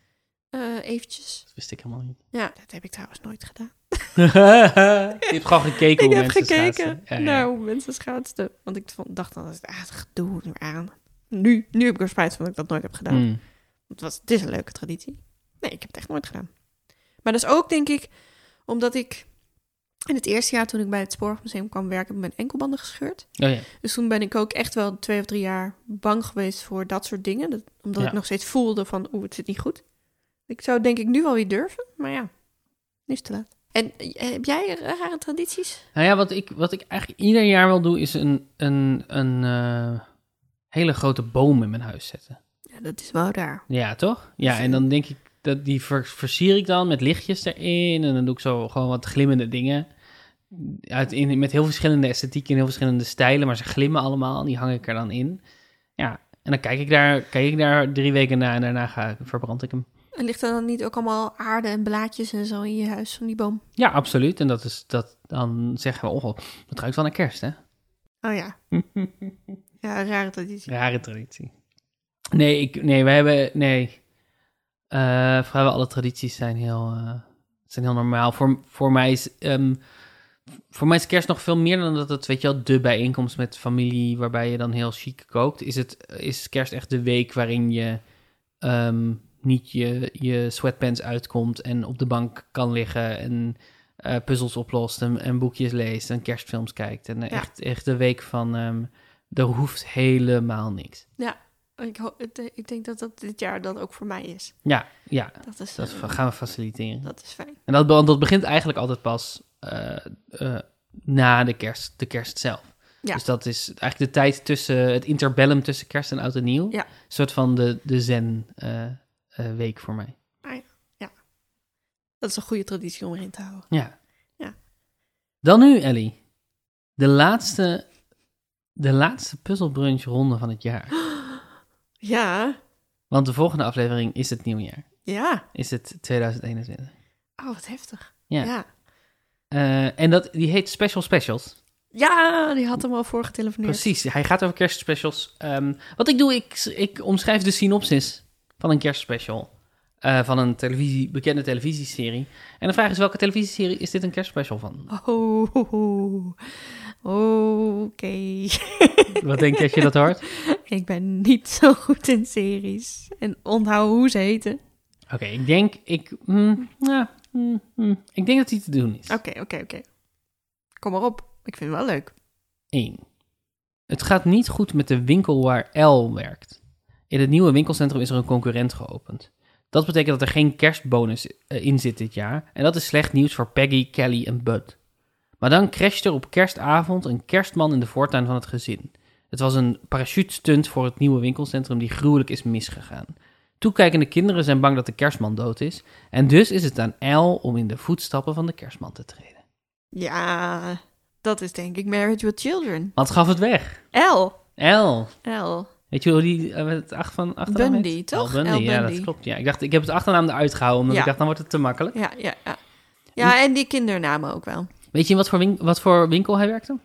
Speaker 1: Eh, eventjes.
Speaker 2: Dat wist ik helemaal niet.
Speaker 1: Ja, dat heb ik trouwens nooit gedaan.
Speaker 2: je hebt gewoon gekeken
Speaker 1: ik
Speaker 2: hoe
Speaker 1: heb
Speaker 2: mensen
Speaker 1: gekeken
Speaker 2: schaatsen. Ja, ja.
Speaker 1: naar hoe mensen schaatsten. Want ik vond, dacht dan, ah, het gedoe er aan. Nu, nu heb ik er spijt van dat ik dat nooit heb gedaan.
Speaker 2: Hmm.
Speaker 1: Het, was, het is een leuke traditie. Nee, ik heb het echt nooit gedaan. Maar dat is ook, denk ik, omdat ik in het eerste jaar toen ik bij het Spoorwegmuseum kwam werken, heb ik mijn enkelbanden gescheurd.
Speaker 2: Oh ja.
Speaker 1: Dus toen ben ik ook echt wel twee of drie jaar bang geweest voor dat soort dingen. Dat, omdat
Speaker 2: Ja.
Speaker 1: ik nog steeds voelde van, oeh, het zit niet goed. Ik zou denk ik nu wel weer durven, maar ja, nu is het te laat. En eh, heb jij rare tradities?
Speaker 2: Nou ja, wat ik, wat ik eigenlijk ieder jaar wel doe, is een, een, een eh, hele grote boom in mijn huis zetten.
Speaker 1: Ja, dat is wel daar.
Speaker 2: Ja, toch? Ja, en dan denk ik, dat die ver- versier ik dan met lichtjes erin. En dan doe ik zo gewoon wat glimmende dingen. Uit, in, met heel verschillende esthetieken en heel verschillende stijlen, maar ze glimmen allemaal. En die hang ik er dan in. Ja, en dan kijk ik daar, kijk ik daar drie weken na en daarna ga, verbrand ik hem.
Speaker 1: En ligt er dan niet ook allemaal aarde en blaadjes en zo in je huis van die boom?
Speaker 2: Ja, absoluut. En dat is dat, dan zeggen we, oh, het ruikt wel naar kerst, hè?
Speaker 1: Oh ja. Ja, rare traditie.
Speaker 2: Rare traditie. Nee, ik, nee, wij hebben, nee. Eh, vrijwel alle tradities zijn heel, eh, zijn heel normaal. Voor, voor mij is, ehm, voor mij is kerst nog veel meer dan dat het, weet je wel, de bijeenkomst met familie, waarbij je dan heel chic kookt. Is het, is kerst echt de week waarin je ehm, niet je, je sweatpants uitkomt en op de bank kan liggen en eh, puzzels oplost en, en boekjes leest en kerstfilms kijkt. En
Speaker 1: Ja.
Speaker 2: echt, echt de week van, ehm, er hoeft helemaal niks.
Speaker 1: Ik, ik denk dat dat dit jaar dan ook voor mij is.
Speaker 2: Ja, ja,
Speaker 1: Dat is,
Speaker 2: dat
Speaker 1: eh,
Speaker 2: gaan we faciliteren.
Speaker 1: dat is fijn.
Speaker 2: En dat, be- dat begint eigenlijk altijd pas eh, eh, na de kerst, de kerst zelf.
Speaker 1: Ja.
Speaker 2: Dus dat is eigenlijk de tijd tussen het interbellum tussen kerst en oud en nieuw.
Speaker 1: Ja.
Speaker 2: Een soort van de, de zen eh, eh, week voor mij.
Speaker 1: Dat is een goede traditie om erin te houden.
Speaker 2: Ja.
Speaker 1: Ja.
Speaker 2: Dan nu, Ellie. De laatste, de laatste puzzelbrunch-ronde van het jaar.
Speaker 1: Ja,
Speaker 2: Want de volgende aflevering is het nieuwjaar.
Speaker 1: ja.
Speaker 2: Is het 2021.
Speaker 1: Oh, wat heftig.
Speaker 2: Ja.
Speaker 1: Ja,
Speaker 2: Eh, en dat, die heet Special Specials.
Speaker 1: Ja, die had hem al voorgetelefoneerd.
Speaker 2: Precies, hij gaat over kerstspecials. Ehm, wat ik doe, ik, ik omschrijf de synopsis van een kerstspecial. Eh, van een televisie, bekende televisieserie. En de vraag is, welke televisieserie is dit een kerstspecial van?
Speaker 1: Oh, oké.
Speaker 2: Wat denk je als je dat hoort?
Speaker 1: ik ben niet zo goed in series. En onthoud hoe ze heten.
Speaker 2: Oké, ik denk, ik, mm, ja, mm, mm, ik denk dat die te doen is.
Speaker 1: Oké, oké, oké. Kom maar op. Ik vind het wel leuk.
Speaker 2: 1. Het gaat niet goed met de winkel waar L werkt. In het nieuwe winkelcentrum is er een concurrent geopend. Dat betekent dat er geen kerstbonus eh, in zit dit jaar. En dat is slecht nieuws voor Peggy, Kelly en Bud. Maar dan crasht er op kerstavond een kerstman in de voortuin van het gezin. Het was een parachutestunt voor het nieuwe winkelcentrum die gruwelijk is misgegaan. Toekijkende kinderen zijn bang dat de kerstman dood is. En dus is het aan L om in de voetstappen van de kerstman te treden.
Speaker 1: Ja, dat is denk ik Marriage with Children.
Speaker 2: Wat gaf het weg?
Speaker 1: L.
Speaker 2: L.
Speaker 1: L.
Speaker 2: Weet je hoe die eh, het acht van achternaam
Speaker 1: Bundy,
Speaker 2: heet?
Speaker 1: toch?
Speaker 2: Bundy,
Speaker 1: Al
Speaker 2: ja,
Speaker 1: Bundy.
Speaker 2: dat klopt. Ja. Ik dacht, ik heb het achternaam eruit gehouden, omdat
Speaker 1: Ja.
Speaker 2: ik dacht, dan wordt het te makkelijk.
Speaker 1: Ja, ja, ja. Ja, en die kindernamen ook wel.
Speaker 2: Weet je in wat voor, win- wat voor winkel hij werkte?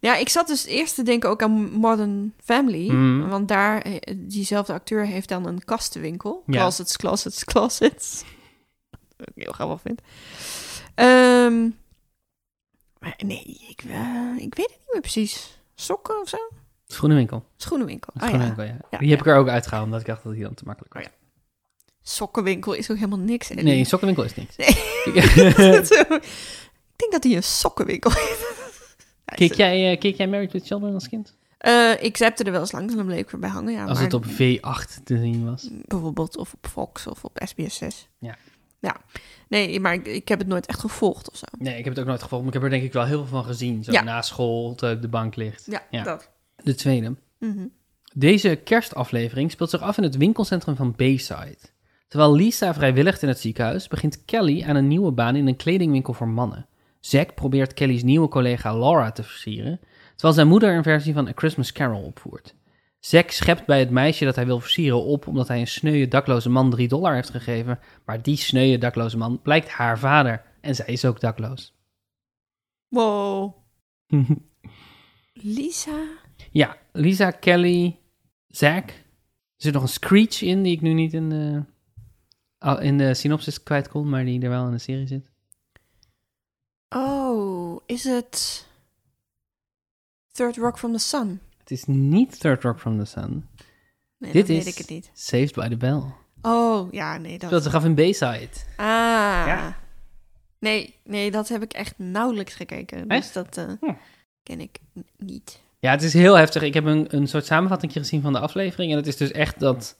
Speaker 1: Ja, ik zat dus eerst te denken ook aan Modern Family.
Speaker 2: Mhm.
Speaker 1: Want daar, eh, diezelfde acteur heeft dan een kastenwinkel.
Speaker 2: Ja.
Speaker 1: Closets, closets, closets. Wat ik heel grappig vind. Ehm, maar nee, ik, eh, ik weet het niet meer precies. Sokken of zo?
Speaker 2: Schoenenwinkel.
Speaker 1: Schoenenwinkel. Ja.
Speaker 2: Schoenenwinkel, ja.
Speaker 1: Ja,
Speaker 2: Die heb ik er ook uitgehaald, omdat ik dacht dat die dan te makkelijk was.
Speaker 1: Oh, Sokkenwinkel is ook helemaal niks.
Speaker 2: Nee, sokkenwinkel is niks.
Speaker 1: Ik denk dat hij een sokkenwinkel heeft.
Speaker 2: Keek, jij, keek jij Married with Children als kind?
Speaker 1: Eh, ik zapte er wel eens langs en bleef ik erbij hangen. Ja,
Speaker 2: als
Speaker 1: maar
Speaker 2: het op V8 te zien was.
Speaker 1: Bijvoorbeeld of op Fox of op SBS 6.
Speaker 2: Ja.
Speaker 1: Ja. Nee, maar ik, ik heb het nooit echt gevolgd of zo.
Speaker 2: Nee, ik heb het ook nooit gevolgd, maar ik heb er denk ik wel heel veel van gezien. Zo
Speaker 1: Ja.
Speaker 2: na school, op de bank ligt.
Speaker 1: Ja,
Speaker 2: Ja.
Speaker 1: dat.
Speaker 2: De tweede.
Speaker 1: Mhm.
Speaker 2: Deze kerstaflevering speelt zich af in het winkelcentrum van Bayside. Terwijl Lisa vrijwilligt in het ziekenhuis, begint Kelly aan een nieuwe baan in een kledingwinkel voor mannen. Zack probeert Kelly's nieuwe collega Laura te versieren, terwijl zijn moeder een versie van A Christmas Carol opvoert. Zack schept bij het meisje dat hij wil versieren op omdat hij een sneuwe dakloze man 3 dollar heeft gegeven, maar die sneuwe dakloze man blijkt haar vader en zij is ook dakloos.
Speaker 1: Wow. Lisa?
Speaker 2: Ja, Lisa, Kelly, Zack. Er zit nog een screech in die ik nu niet in de, in de synopsis kwijt kon, maar die er wel in de serie zit.
Speaker 1: Oh, is het Third Rock from the Sun?
Speaker 2: Het is niet Third Rock from the Sun.
Speaker 1: Nee,
Speaker 2: Dit is
Speaker 1: weet ik het niet.
Speaker 2: Saved by the Bell.
Speaker 1: Oh, ja, nee, dat...
Speaker 2: Dat zich af in Bayside.
Speaker 1: Ah.
Speaker 2: Ja.
Speaker 1: Nee, nee, dat heb ik echt nauwelijks gekeken. Dus
Speaker 2: Echt?
Speaker 1: dat eh,
Speaker 2: Hm.
Speaker 1: ken ik niet.
Speaker 2: Ja, het is heel heftig. Ik heb een, een soort samenvatting gezien van de aflevering. En het is dus echt dat...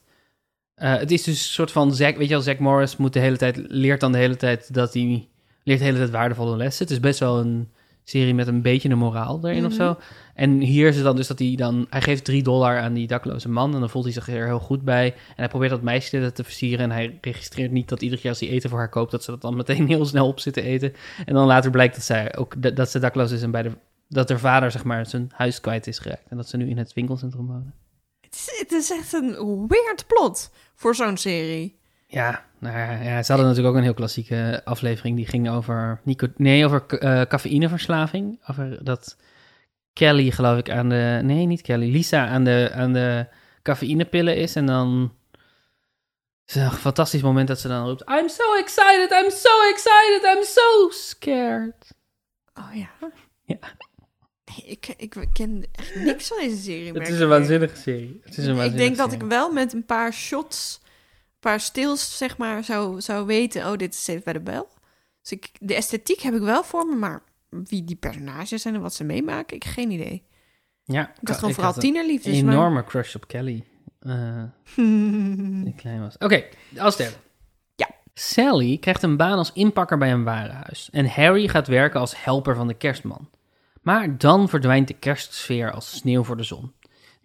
Speaker 2: eh, het is dus een soort van... Zack, weet je wel, Zack Morris moet de hele tijd, leert dan de hele tijd dat hij... Leert de hele tijd waardevolle lessen. Het is best wel een serie met een beetje een moraal erin of
Speaker 1: Mhm.
Speaker 2: zo. En hier is het dan dus dat hij dan... Hij geeft drie dollar aan die dakloze man. En dan voelt hij zich er heel goed bij. En hij probeert dat meisje te versieren. En hij registreert niet dat iedere keer als hij eten voor haar koopt... dat ze dat dan meteen heel snel op zitten eten. En dan later blijkt dat zij ook dat ze dakloos is en bij de dat haar vader zeg maar zijn huis kwijt is geraakt en dat ze nu in het winkelcentrum wonen.
Speaker 1: Het is, het is echt een weird plot voor zo'n serie.
Speaker 2: Ja, nou ja, ze hadden natuurlijk ook een heel klassieke aflevering die ging over nico nee over eh, cafeïneverslaving, over dat Kelly geloof ik aan de nee niet Kelly Lisa aan de aan de cafeïnepillen is en dan is een fantastisch moment dat ze dan roept I'm so excited, I'm so excited, I'm so scared.
Speaker 1: Oh ja.
Speaker 2: Ja.
Speaker 1: Ik, ik ken echt niks van deze serie.
Speaker 2: Het is een waanzinnige serie. Het is een
Speaker 1: Ik denk dat
Speaker 2: serie.
Speaker 1: ik wel met een paar shots, een paar stils, zeg maar, zou, zou weten... oh, dit is Saved the Bell. Dus ik, de esthetiek heb ik wel voor me, maar wie die personages zijn en wat ze meemaken, ik geen idee.
Speaker 2: Ja,
Speaker 1: Ik dacht gewoon vooral
Speaker 2: had een enorme crush op Kelly. eh klein was. Oké, als derde.
Speaker 1: Ja.
Speaker 2: Sally krijgt een baan als inpakker bij een warenhuis. En Harry gaat werken als helper van de kerstman. Maar dan verdwijnt de kerstsfeer als sneeuw voor de zon.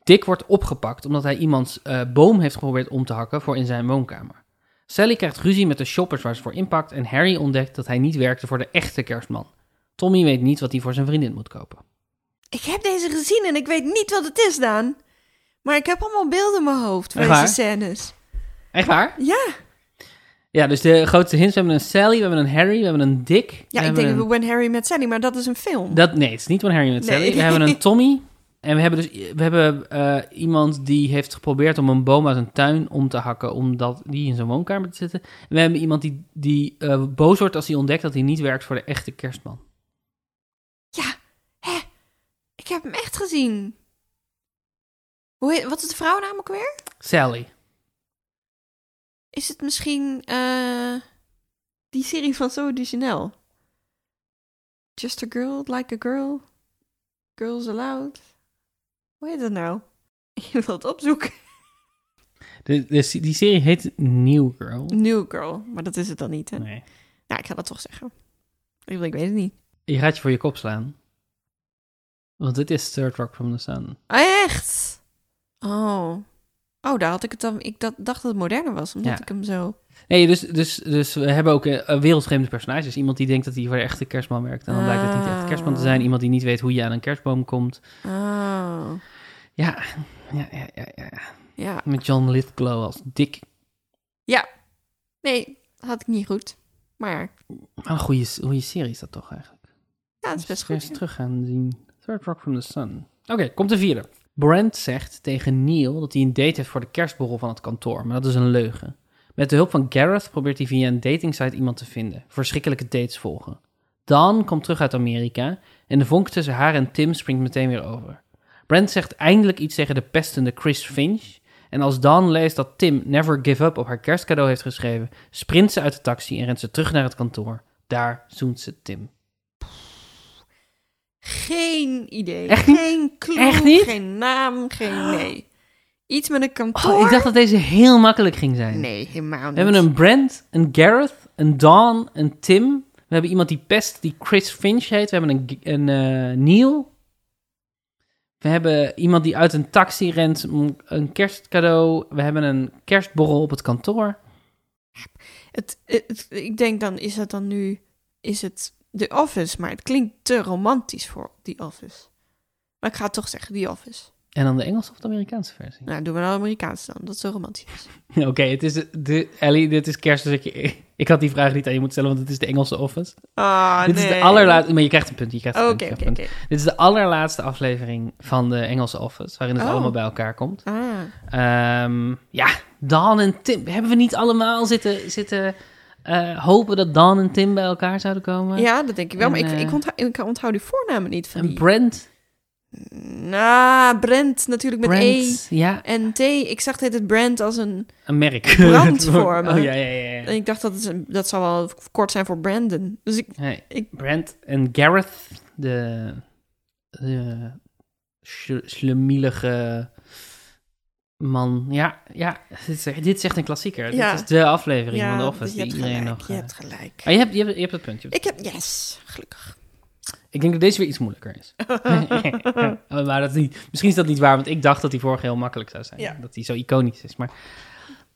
Speaker 2: Dick wordt opgepakt omdat hij iemands eh, boom heeft geprobeerd om te hakken voor in zijn woonkamer. Sally krijgt ruzie met de shoppers waar ze voor inpakt en Harry ontdekt dat hij niet werkte voor de echte kerstman. Tommy weet niet wat hij voor zijn vriendin moet kopen.
Speaker 1: Ik heb deze gezien en ik weet niet wat het is, Daan. Maar ik heb allemaal beelden in mijn hoofd van deze scènes.
Speaker 2: Echt waar?
Speaker 1: Ja,
Speaker 2: Ja, dus de grootste hints. We hebben een Sally, we hebben een Harry, we hebben een Dick. we
Speaker 1: ja ik denk
Speaker 2: een-
Speaker 1: When Harry Met Sally, maar dat is een film.
Speaker 2: Dat, nee, het is niet van Harry met
Speaker 1: Nee.
Speaker 2: Sally. We hebben een Tommy en we hebben dus we hebben, eh, iemand die heeft geprobeerd om een boom uit een tuin om te hakken, omdat die in zijn woonkamer te zetten. En we hebben iemand die, die eh, boos wordt als hij ontdekt dat hij niet werkt voor de echte kerstman.
Speaker 1: Ja, hè? Ik heb hem echt gezien. Hoe heet, wat is de vrouwennaam ook weer?
Speaker 2: Sally.
Speaker 1: Is het misschien eh, die serie van Zoe Chanel? Just a girl, like a girl. Girls allowed. Hoe heet dat nou? Je wilt het opzoeken.
Speaker 2: De, de, die serie heet New Girl.
Speaker 1: New Girl, maar dat is het dan niet, hè?
Speaker 2: Nee.
Speaker 1: Nou, ik ga dat toch zeggen. Ik, ik weet het niet.
Speaker 2: Je gaat je voor je kop slaan. Want dit is Third Rock from the Sun.
Speaker 1: Oh, echt? Oh. Oh, daar had ik het dan... Ik dat, dacht dat het moderner was, omdat
Speaker 2: Ja.
Speaker 1: ik hem zo...
Speaker 2: Nee, dus, dus, dus we hebben ook eh, wereldvreemde personages. Iemand die denkt dat hij voor de echte kerstman werkt. En dan blijkt het niet de echte kerstman te zijn. Iemand die niet weet hoe je aan een kerstboom komt.
Speaker 1: Oh.
Speaker 2: Ja, ja, ja, ja. ja.
Speaker 1: Ja.
Speaker 2: Met John Lithgow als Dick.
Speaker 1: Ja. Nee, had ik niet goed. Maar
Speaker 2: Wat een goede, goede serie is dat toch eigenlijk?
Speaker 1: ja, het is best
Speaker 2: Eens
Speaker 1: goed.
Speaker 2: terug gaan zien. Third Rock from the Sun. Oké, komt de vierde. Brent zegt tegen Neil dat hij een date heeft voor de kerstborrel van het kantoor. Maar dat is een leugen. Met de hulp van Gareth probeert hij via een datingsite iemand te vinden. Verschrikkelijke dates volgen. Dan komt terug uit Amerika en de vonk tussen haar en Tim springt meteen weer over. Brent zegt eindelijk iets tegen de pestende Chris Finch. En als Dan leest dat Tim Never Give Up op haar kerstcadeau heeft geschreven, sprint ze uit de taxi en rent ze terug naar het kantoor. Daar zoent ze Tim.
Speaker 1: Geen idee.
Speaker 2: Echt niet?
Speaker 1: Geen clue.
Speaker 2: Echt niet?
Speaker 1: Geen naam. Geen nee. Iets met een kantoor.
Speaker 2: Oh, ik dacht dat deze heel makkelijk ging zijn.
Speaker 1: Nee, helemaal niet.
Speaker 2: We hebben een Brent, een Gareth, een Dawn, een Tim. We hebben iemand die pest, die Chris Finch heet. We hebben een, een eh, Neil. We hebben iemand die uit een taxi rent, een- een kerstcadeau. We hebben een kerstborrel op het kantoor.
Speaker 1: Het, het- ik denk dan, is het dan nu... Is het The Office? Maar het klinkt te romantisch voor The Office. Maar ik ga het toch zeggen, The Office.
Speaker 2: En dan de Engelse of de Amerikaanse versie.
Speaker 1: Nou, doen we dan Amerikaans dan. Dat is zo romantisch is.
Speaker 2: Oké, het is de, de, Ellie, dit is kerst, dus ik, ik had die vraag niet aan je moeten stellen, want het is de Engelse Office.
Speaker 1: Ah,
Speaker 2: dit is de allerlaatste, maar je krijgt een punt, je krijgt een punt,
Speaker 1: oké, oké.
Speaker 2: Dit is de allerlaatste aflevering van de Engelse Office, waarin het
Speaker 1: Oh.
Speaker 2: allemaal bij elkaar komt.
Speaker 1: Ah.
Speaker 2: Ehm, ja, Dan en Tim. Hebben we niet allemaal zitten, zitten eh, hopen dat Dan en Tim bij elkaar zouden komen?
Speaker 1: Ja, dat denk ik wel.
Speaker 2: En,
Speaker 1: maar ik,
Speaker 2: eh,
Speaker 1: ik, onthoud, ik onthoud die voornamen niet van
Speaker 2: En
Speaker 1: die.
Speaker 2: Brent.
Speaker 1: Nou, Brent natuurlijk met
Speaker 2: Brent, ja,
Speaker 1: E en T. Ik zag dit het Brent als een...
Speaker 2: een merk.
Speaker 1: Brandvormen.
Speaker 2: oh ja, ja, ja. ja.
Speaker 1: En ik dacht dat het dat zou wel kort zijn voor Brandon. Dus ik...
Speaker 2: Nee,
Speaker 1: ik-
Speaker 2: Brent en Gareth, de, de schlemielige man. Ja, ja dit, is, echt een klassieker.
Speaker 1: Ja.
Speaker 2: Dit is de aflevering
Speaker 1: ja,
Speaker 2: van de Office
Speaker 1: je hebt
Speaker 2: die iedereen
Speaker 1: gelijk.
Speaker 2: nog...
Speaker 1: je
Speaker 2: eh,
Speaker 1: hebt gelijk.
Speaker 2: Ah, je, hebt, je, hebt, je hebt het punt. je hebt het
Speaker 1: Ik heb... Yes, gelukkig.
Speaker 2: Ik denk dat deze weer iets moeilijker is. Oh, maar dat is niet, misschien is dat niet waar, want ik dacht dat die vorige heel makkelijk zou zijn.
Speaker 1: Ja.
Speaker 2: Dat die zo iconisch is. Maar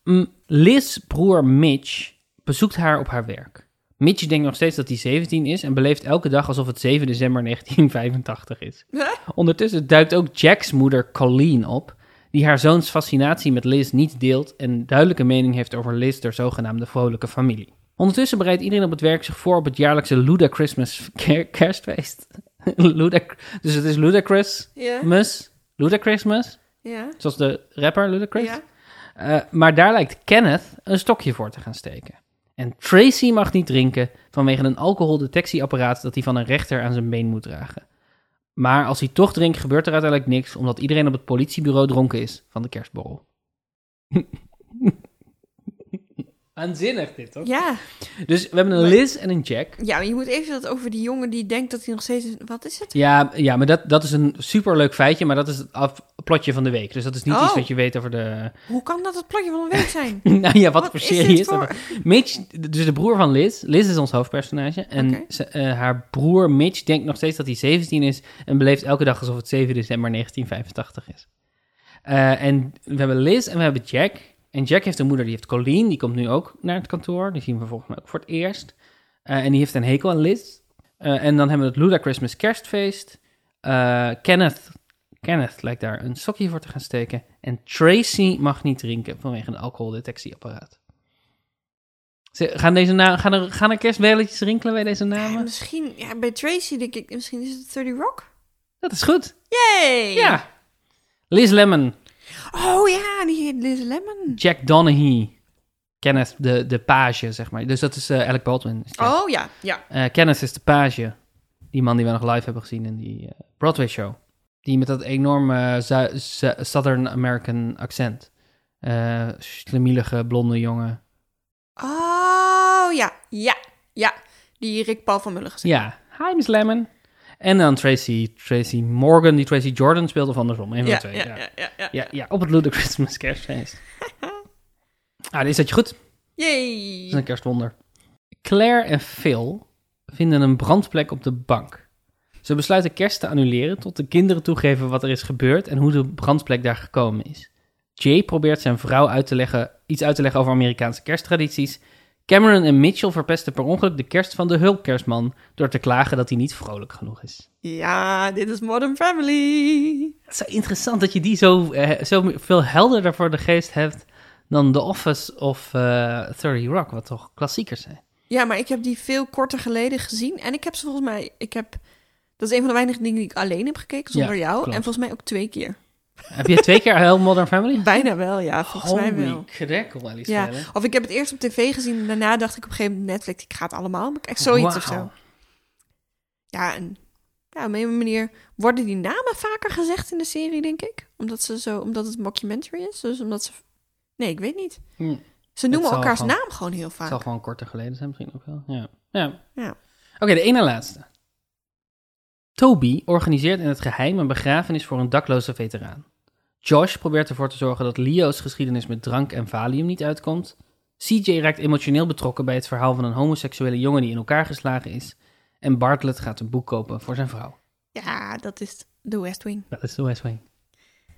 Speaker 2: Mm, Liz, broer Mitch, bezoekt haar op haar werk. Mitch denkt nog steeds dat hij 17 is en beleeft elke dag alsof het 7 december 1985 is. Ondertussen duikt ook Jack's moeder Colleen op, die haar zoons fascinatie met Liz niet deelt en duidelijke mening heeft over Liz, der zogenaamde vrolijke familie. Ondertussen bereidt iedereen op het werk zich voor op het jaarlijkse Luda Christmas ker- kerstfeest. Luda, dus het is Ludacris Mus, Ludacrismus,
Speaker 1: ja,
Speaker 2: zoals de rapper Ludacris. Eh, maar daar lijkt Kenneth een stokje voor te gaan steken. En Tracy mag niet drinken vanwege een alcoholdetectieapparaat dat hij van een rechter aan zijn been moet dragen. Maar als hij toch drinkt, gebeurt er uiteindelijk niks, omdat iedereen op het politiebureau dronken is van de kerstborrel. Aanzinnig dit, toch?
Speaker 1: Ja.
Speaker 2: Dus we hebben een Liz en een Jack.
Speaker 1: ja, maar je moet even dat over die jongen die denkt dat hij nog steeds... Wat is het?
Speaker 2: Ja, ja maar dat, dat is een superleuk feitje, maar dat is het af, plotje van de week. Dus dat is niet
Speaker 1: Oh.
Speaker 2: iets wat je weet over de...
Speaker 1: Hoe kan dat het plotje van een week zijn?
Speaker 2: nou ja, wat,
Speaker 1: Wat
Speaker 2: voor
Speaker 1: is
Speaker 2: serie is dat? Mitch, dus de broer van Liz. Liz is ons hoofdpersonage. En ze- eh, haar broer Mitch denkt nog steeds dat hij 17 is. En beleeft elke dag alsof het 7 december 1985 is. Eh, en we hebben Liz en we hebben Jack. En Jack heeft een moeder, die heeft Colleen. Die komt nu ook naar het kantoor. Die zien we volgens mij ook voor het eerst. Eh, en die heeft een hekel aan Liz. Eh, en dan hebben we het Luda Christmas kerstfeest. Eh, Kenneth, Kenneth lijkt daar een sokje voor te gaan steken. En Tracy mag niet drinken vanwege een alcoholdetectieapparaat. Ze- Gaan, deze na gaan, er, gaan er kerstbelletjes rinkelen bij deze
Speaker 1: Ja,
Speaker 2: namen?
Speaker 1: misschien, ja, bij Tracy denk ik, misschien is het 30 Rock?
Speaker 2: Dat is goed.
Speaker 1: Yay!
Speaker 2: Ja. Liz Lemon,
Speaker 1: Oh ja, die Liz Lemon.
Speaker 2: Jack Donaghy, Kenneth, de, de page, zeg maar. Dus dat is eh, Alec Baldwin. is.
Speaker 1: Oh ja, ja.
Speaker 2: Eh, Kenneth is de page. Die man die we nog live hebben gezien in die eh, Broadway show. Die met dat enorme Southern American accent. Eh slemielige blonde jongen.
Speaker 1: Oh ja, ja, ja. Die Rick Paul van Mullen gezegd.
Speaker 2: Ja, hi Miss Lemon. En dan Tracy, Tracy Morgan, die Tracy Jordan speelde of andersom. Een van
Speaker 1: Ja,
Speaker 2: de twee.
Speaker 1: ja,
Speaker 2: Ja,
Speaker 1: ja, ja, ja.
Speaker 2: Ja, ja, op het Ludo Christmas kerstfeest. ah, dit zat je goed. Dat
Speaker 1: Yay.
Speaker 2: is een kerstwonder. Claire en Phil vinden een brandplek op de bank. Ze besluiten kerst te annuleren tot de kinderen toegeven wat er is gebeurd en hoe de brandplek daar gekomen is. Jay probeert zijn vrouw uit te leggen, iets uit te leggen over Amerikaanse kersttradities. Cameron en Mitchell verpesten per ongeluk de kerst van de hulpkerstman door te klagen dat hij niet vrolijk genoeg is.
Speaker 1: Ja, dit is Modern Family.
Speaker 2: Het is zo interessant dat je die zo, eh, zo veel helderder voor de geest hebt dan The Office of eh 30 Rock, wat toch klassiekers zijn.
Speaker 1: Ja, maar ik heb die veel korter geleden gezien. En ik heb ze volgens mij... Ik heb, dat is een van de weinige dingen die ik alleen heb gekeken, zonder
Speaker 2: Ja,
Speaker 1: jou.
Speaker 2: klopt.
Speaker 1: En volgens mij ook twee keer.
Speaker 2: Heb je twee keer heel Modern Family?
Speaker 1: Bijna wel, ja. Volgens mij wel.
Speaker 2: Holy crackle, Alice
Speaker 1: Ja, of ik heb het eerst op tv gezien en daarna dacht ik op een gegeven moment Netflix, ik ga het allemaal bekijken. Zoiets of zo. Ja, en ja, op een manier worden die namen vaker gezegd in de serie, denk ik. Omdat, ze zo, omdat het mockumentary is. Dus omdat ze... Nee, ik weet niet.
Speaker 2: Hm,
Speaker 1: Ze noemen elkaars
Speaker 2: gewoon-
Speaker 1: naam gewoon heel
Speaker 2: Het
Speaker 1: vaak.
Speaker 2: zal gewoon korter geleden zijn misschien ook wel. Ja. ja.
Speaker 1: Ja.
Speaker 2: Oké, de ene laatste. Toby organiseert in het geheim een begrafenis voor een dakloze veteraan. Josh probeert ervoor te zorgen dat Leo's geschiedenis met drank en valium niet uitkomt. CJ raakt emotioneel betrokken bij het verhaal van een homoseksuele jongen die in elkaar geslagen is. En Bartlett gaat een boek kopen voor zijn vrouw.
Speaker 1: Ja, dat is de West Wing.
Speaker 2: Dat is de West Wing.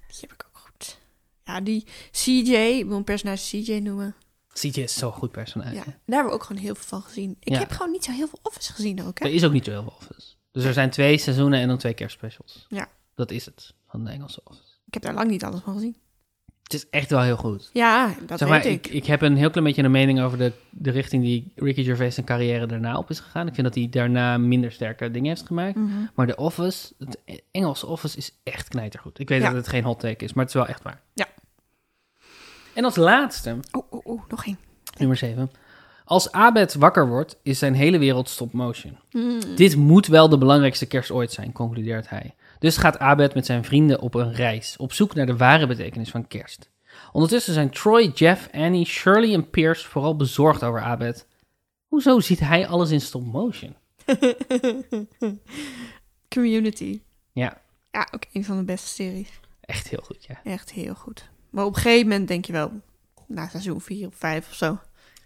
Speaker 1: Die heb ik ook goed. Ja, die CJ, ik wil een personage CJ noemen.
Speaker 2: CJ is zo'n goed personage.
Speaker 1: Ja, daar hebben we ook gewoon heel veel van gezien. Ik
Speaker 2: Ja.
Speaker 1: heb gewoon niet zo heel veel Office gezien ook, hè?
Speaker 2: Er is ook niet zo heel veel Office. Dus er zijn twee seizoenen en dan twee kerstspecials.
Speaker 1: Ja.
Speaker 2: Dat is het van de Engelse Office.
Speaker 1: Ik heb daar lang niet alles van gezien.
Speaker 2: Het is echt wel heel goed.
Speaker 1: Ja, dat
Speaker 2: zeg
Speaker 1: weet ik.
Speaker 2: ik. Ik heb een heel klein beetje een mening over de, de richting die Ricky Gervais zijn carrière daarna op is gegaan. Ik vind dat hij daarna minder sterke dingen heeft gemaakt.
Speaker 1: Mhm.
Speaker 2: Maar de Office, het Engelse Office is echt knijtergoed. Ik weet
Speaker 1: Ja.
Speaker 2: dat het geen hot take is, maar het is wel echt waar.
Speaker 1: Ja.
Speaker 2: En als laatste,
Speaker 1: Oeh, oeh, oeh, nog één.
Speaker 2: nummer 7. Als Abed wakker wordt, is zijn hele wereld stop motion.
Speaker 1: Mm.
Speaker 2: Dit moet wel de belangrijkste kerst ooit zijn, concludeert hij. Dus gaat Abed met zijn vrienden op een reis, op zoek naar de ware betekenis van kerst. Ondertussen zijn Troy, Jeff, Annie, Shirley en Pierce vooral bezorgd over Abed. Hoezo ziet hij alles in stop motion?
Speaker 1: Community.
Speaker 2: Ja,
Speaker 1: Ja, ook een van de beste series.
Speaker 2: echt heel goed, ja.
Speaker 1: Echt heel goed. Maar op een gegeven moment denk je wel, na seizoen 4 of 5 of zo.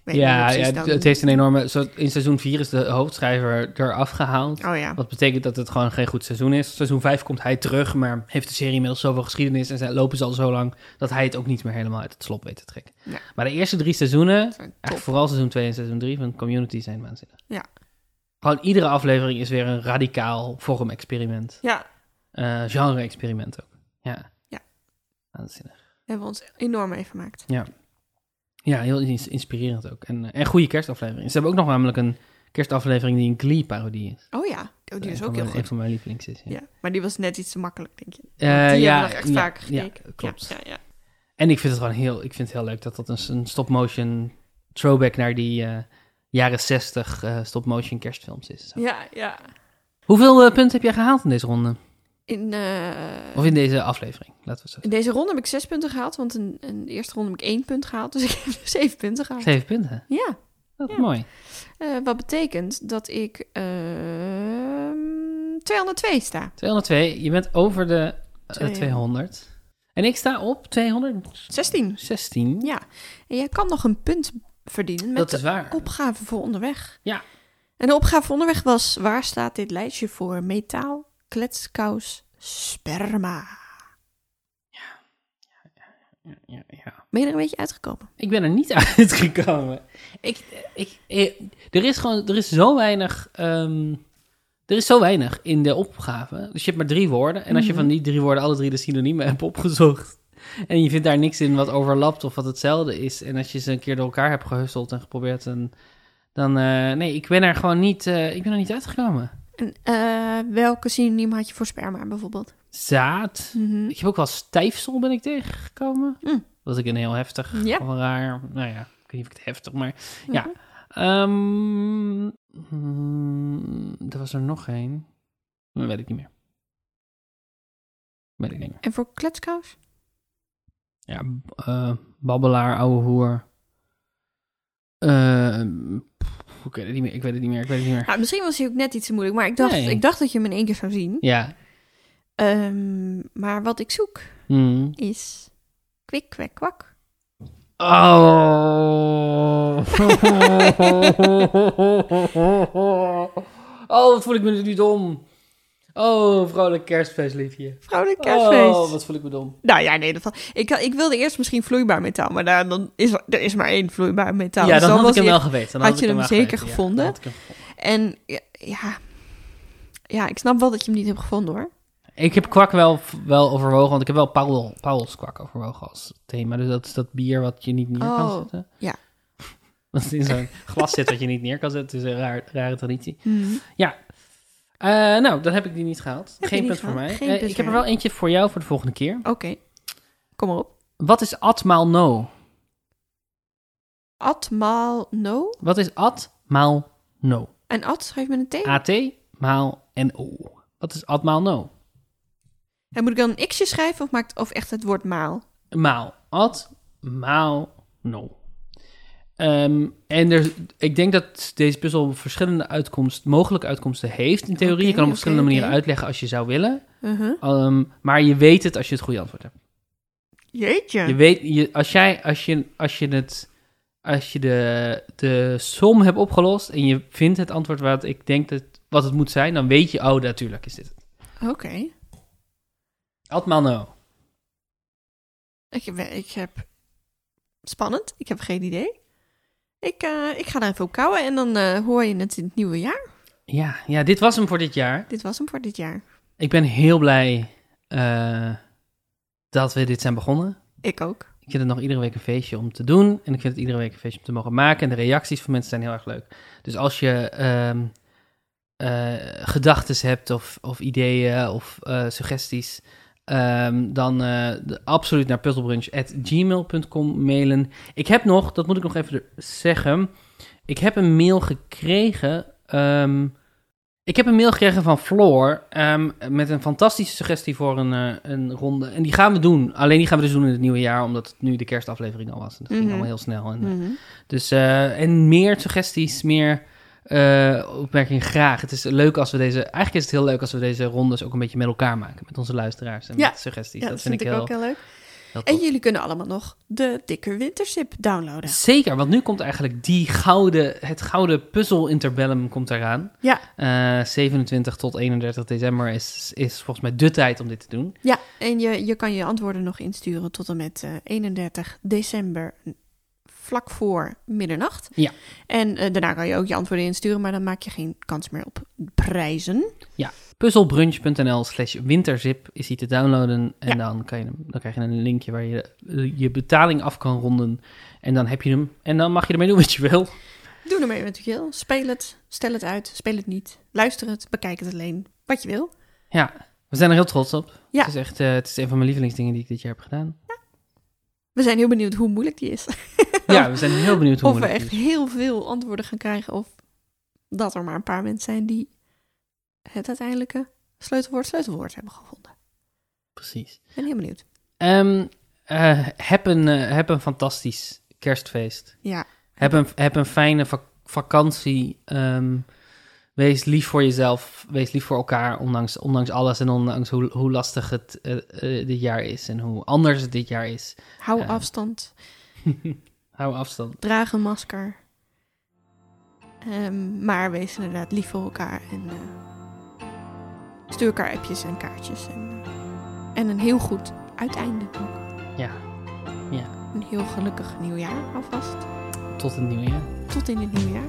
Speaker 1: Weet
Speaker 2: Ja, ja het, heeft een enorme... Zo, in seizoen 4 is de hoofdschrijver eraf gehaald.
Speaker 1: Oh ja.
Speaker 2: Wat betekent dat het gewoon geen goed seizoen is. Seizoen 5 komt hij terug, maar heeft de serie inmiddels zoveel geschiedenis en zij lopen ze al zo lang dat hij het ook niet meer helemaal uit het slop weet te trekken.
Speaker 1: Ja.
Speaker 2: Maar de eerste drie seizoenen,
Speaker 1: Zijn
Speaker 2: vooral seizoen 2 en seizoen 3 van Community zijn waanzinnig.
Speaker 1: Ja.
Speaker 2: Gewoon iedere aflevering is weer een radicaal vorm-experiment.
Speaker 1: Ja,
Speaker 2: Eh, genre-experiment ook. Ja.
Speaker 1: Ja.
Speaker 2: Waanzinnig.
Speaker 1: hebben we ons enorm mee vermaakt.
Speaker 2: Ja, heel ins- inspirerend ook. En, eh, en goede kerstaflevering. Ze hebben ook nog namelijk een kerstaflevering die een Glee-parodie is.
Speaker 1: Oh ja, oh, die is ook heel
Speaker 2: mijn- Een
Speaker 1: goed.
Speaker 2: van mijn lievelings is. Ja.
Speaker 1: Ja, maar die was net iets te makkelijk, denk je. Want die
Speaker 2: ja,
Speaker 1: hebben we nog echt
Speaker 2: ja,
Speaker 1: vaker
Speaker 2: ja,
Speaker 1: gekeken.
Speaker 2: klopt.
Speaker 1: Ja, ja, ja.
Speaker 2: En ik vind het gewoon heel, ik vind het heel leuk dat dat een, een stop-motion throwback naar die eh, jaren 60 eh, stop-motion kerstfilms is. Zo.
Speaker 1: ja, ja.
Speaker 2: Hoeveel punten heb jij gehaald in deze ronde?
Speaker 1: In, eh,
Speaker 2: Of in deze aflevering, laten we zo
Speaker 1: in deze ronde heb ik zes punten gehaald, want in, in de eerste ronde heb ik één punt gehaald. Dus ik heb zeven punten gehaald.
Speaker 2: Zeven punten.
Speaker 1: Ja,
Speaker 2: Dat is
Speaker 1: Ja.
Speaker 2: mooi.
Speaker 1: eh, wat betekent dat ik ehm 202 sta.
Speaker 2: 202, je bent over de eh,
Speaker 1: Twee-
Speaker 2: 200. En ik sta op 216.
Speaker 1: 16. Ja, en jij kan nog een punt verdienen met
Speaker 2: Dat is waar.
Speaker 1: de opgave voor onderweg.
Speaker 2: Ja.
Speaker 1: En de opgave voor onderweg was, waar staat dit lijstje voor? Metaal, kletskous, sperma.
Speaker 2: Ja, ja.
Speaker 1: Ben je er een beetje uitgekomen?
Speaker 2: Ik ben er niet uitgekomen. Ik, ik, eh, er is gewoon, er is zo weinig, ehm, er is zo weinig in de opgave. Dus je hebt maar drie woorden. En als je
Speaker 1: Mhm.
Speaker 2: van die drie woorden alle drie de synoniemen hebt opgezocht. En je vindt daar niks in wat overlapt of wat hetzelfde is. En als je ze een keer door elkaar hebt gehusseld en geprobeerd een... Dan, eh, nee, ik ben er gewoon niet, eh, ik ben er niet uitgekomen.
Speaker 1: En, eh, welke synoniem had je voor sperma bijvoorbeeld?
Speaker 2: Zaad.
Speaker 1: Mhm.
Speaker 2: Ik heb ook wel stijfsel ben ik tegengekomen.
Speaker 1: Mm.
Speaker 2: Dat ik een heel heftig
Speaker 1: Ja.
Speaker 2: of raar. Nou ja, ik weet niet of ik het heftig, maar ja. Ehm, hmm, er was er nog één. Dat weet ik niet meer. Weet ik niet meer.
Speaker 1: En voor kletskous?
Speaker 2: Ja, eh, babbelaar, ouwe hoer. Pff, ik weet het niet meer. Ik weet het niet meer. Ik weet het niet meer.
Speaker 1: Nou, misschien was hij ook net iets te moeilijk, maar ik dacht,
Speaker 2: Nee.
Speaker 1: ik dacht dat je hem in één keer zou zien.
Speaker 2: Ja.
Speaker 1: Ehm, maar wat ik zoek
Speaker 2: Hmm.
Speaker 1: is kwik, kwek, kwak.
Speaker 2: Oh. oh, wat voel ik me nu dom. Oh, vrolijk kerstfeestliefje.
Speaker 1: Vrouwelijk kerstfeest.
Speaker 2: Oh, wat voel ik me dom.
Speaker 1: Nou ja, nee, dat ik, ik wilde eerst misschien vloeibaar metaal, maar daar, dan is, er is maar één vloeibaar metaal.
Speaker 2: ja,
Speaker 1: Dus
Speaker 2: dan had ik hem wel geweten. Dan
Speaker 1: had je hem zeker
Speaker 2: geweten. Ja,
Speaker 1: gevonden?
Speaker 2: hem.
Speaker 1: En ja, ja, ja, ik snap wel dat je hem niet hebt gevonden hoor.
Speaker 2: Ik heb kwak wel, wel overwogen, want ik heb wel Paul, Pauls kwak overwogen als thema. Dus dat is dat bier wat je niet neer kan
Speaker 1: Oh,
Speaker 2: zetten.
Speaker 1: ja.
Speaker 2: Dat het in zo'n glas zit wat je niet neer kan zetten. Het is een raar, rare traditie.
Speaker 1: Mhm.
Speaker 2: Eh, nou, dan heb ik die niet gehaald. Geen punt voor mij. Eh, ik heb er wel eentje voor jou voor de volgende keer.
Speaker 1: Oké, kom maar op.
Speaker 2: Wat is at maal no?
Speaker 1: At maal no.
Speaker 2: Wat is at maal no?
Speaker 1: En at schrijf je met een T.
Speaker 2: AT maal NO. Wat is at maal no?
Speaker 1: En moet ik dan een x'je schrijven of, maakt, of echt het woord maal?
Speaker 2: Maal. At maal no. Ehm, en er, ik denk dat deze puzzel verschillende uitkomst, mogelijke uitkomsten heeft in theorie. je kan hem op verschillende manieren uitleggen als je zou willen.
Speaker 1: Uh-huh.
Speaker 2: Ehm, maar je weet het als je het goede antwoord hebt.
Speaker 1: Jeetje.
Speaker 2: Je weet, je, als jij, als je, als je het, als je de, de som hebt opgelost en je vindt het antwoord wat ik denk dat, wat het moet zijn, dan weet je, oh, natuurlijk is dit het.
Speaker 1: Oké.
Speaker 2: Altmaal no.
Speaker 1: Ik, ik heb... Spannend. Ik heb geen idee. Ik, eh, ik ga daar even op kouwen en dan eh, hoor je het in het nieuwe jaar.
Speaker 2: Ja, ja, dit was hem voor dit jaar.
Speaker 1: Dit was hem voor dit jaar.
Speaker 2: Ik ben heel blij eh, dat we dit zijn begonnen.
Speaker 1: Ik ook.
Speaker 2: Ik vind het nog iedere week een feestje om te doen. En ik vind het iedere week een feestje om te mogen maken. En de reacties van mensen zijn heel erg leuk. Dus als je ehm gedachten hebt of, of ideeën of suggesties... ehm, dan eh, de- absoluut naar puzzlebrunch.gmail.com mailen. Ik heb nog, dat moet ik nog even zeggen... Ik heb een mail gekregen... ehm, ik heb een mail gekregen van Floor ehm, met een fantastische suggestie voor een, eh, een ronde. En die gaan we doen. Alleen die gaan we dus doen in het nieuwe jaar, omdat het nu de kerstaflevering al was. En dat ging
Speaker 1: Mhm.
Speaker 2: allemaal heel snel. En, eh,
Speaker 1: Mhm.
Speaker 2: Dus, en meer suggesties, meer eh, opmerkingen graag. Het is leuk als we deze... Eigenlijk is het heel leuk als we deze rondes ook een beetje met elkaar maken. Met onze luisteraars en
Speaker 1: Ja.
Speaker 2: met suggesties.
Speaker 1: Ja,
Speaker 2: dat vind ik heel,
Speaker 1: ook heel leuk.
Speaker 2: heel
Speaker 1: En jullie kunnen allemaal nog de dikke wintersip downloaden.
Speaker 2: Zeker, want nu komt eigenlijk die gouden, het gouden puzzel interbellum komt eraan.
Speaker 1: Ja.
Speaker 2: Eh, 27 tot 31 december is, is volgens mij de tijd om dit te doen.
Speaker 1: Ja, en je, je kan je antwoorden nog insturen tot en met eh, 31 december, vlak voor middernacht.
Speaker 2: Ja.
Speaker 1: En eh, daarna kan je ook je antwoorden insturen, maar dan maak je geen kans meer op prijzen.
Speaker 2: Puzzelbrunch.nl slash winterzip is die te downloaden. En
Speaker 1: Ja.
Speaker 2: dan, kan je hem, dan krijg je een linkje waar je je betaling af kan ronden. En dan heb je hem. En dan mag je ermee doen wat je wil.
Speaker 1: Doe ermee wat je wil. Speel het, stel het uit, speel het niet. Luister het, bekijk het alleen, wat je wil.
Speaker 2: Ja, we zijn er heel trots op.
Speaker 1: Ja.
Speaker 2: Het is echt eh, het is een van mijn lievelingsdingen die ik dit jaar heb gedaan.
Speaker 1: We zijn heel benieuwd hoe moeilijk die is.
Speaker 2: Ja, we zijn heel benieuwd hoe
Speaker 1: of we echt
Speaker 2: is.
Speaker 1: heel veel antwoorden gaan krijgen. Of dat er maar een paar mensen zijn die het uiteindelijke sleutelwoord sleutelwoord hebben gevonden.
Speaker 2: Precies.
Speaker 1: Ik ben heel benieuwd.
Speaker 2: Ehm, eh, heb, een, eh, heb een fantastisch kerstfeest.
Speaker 1: Ja,
Speaker 2: Heb een, heb een fijne vak- vakantie. Ehm, wees lief voor jezelf. Wees lief voor elkaar. Ondanks, ondanks alles en ondanks hoe, hoe lastig het eh, dit jaar is. En hoe anders het dit jaar is.
Speaker 1: hou afstand.
Speaker 2: Hou afstand.
Speaker 1: Draag een masker. Ehm, maar wees inderdaad lief voor elkaar. En eh, stuur elkaar appjes en kaartjes. En, eh, en een heel goed uiteinde ook.
Speaker 2: Ja,
Speaker 1: Een heel gelukkig nieuwjaar alvast.
Speaker 2: tot het nieuwe jaar.
Speaker 1: Tot in het nieuwe jaar.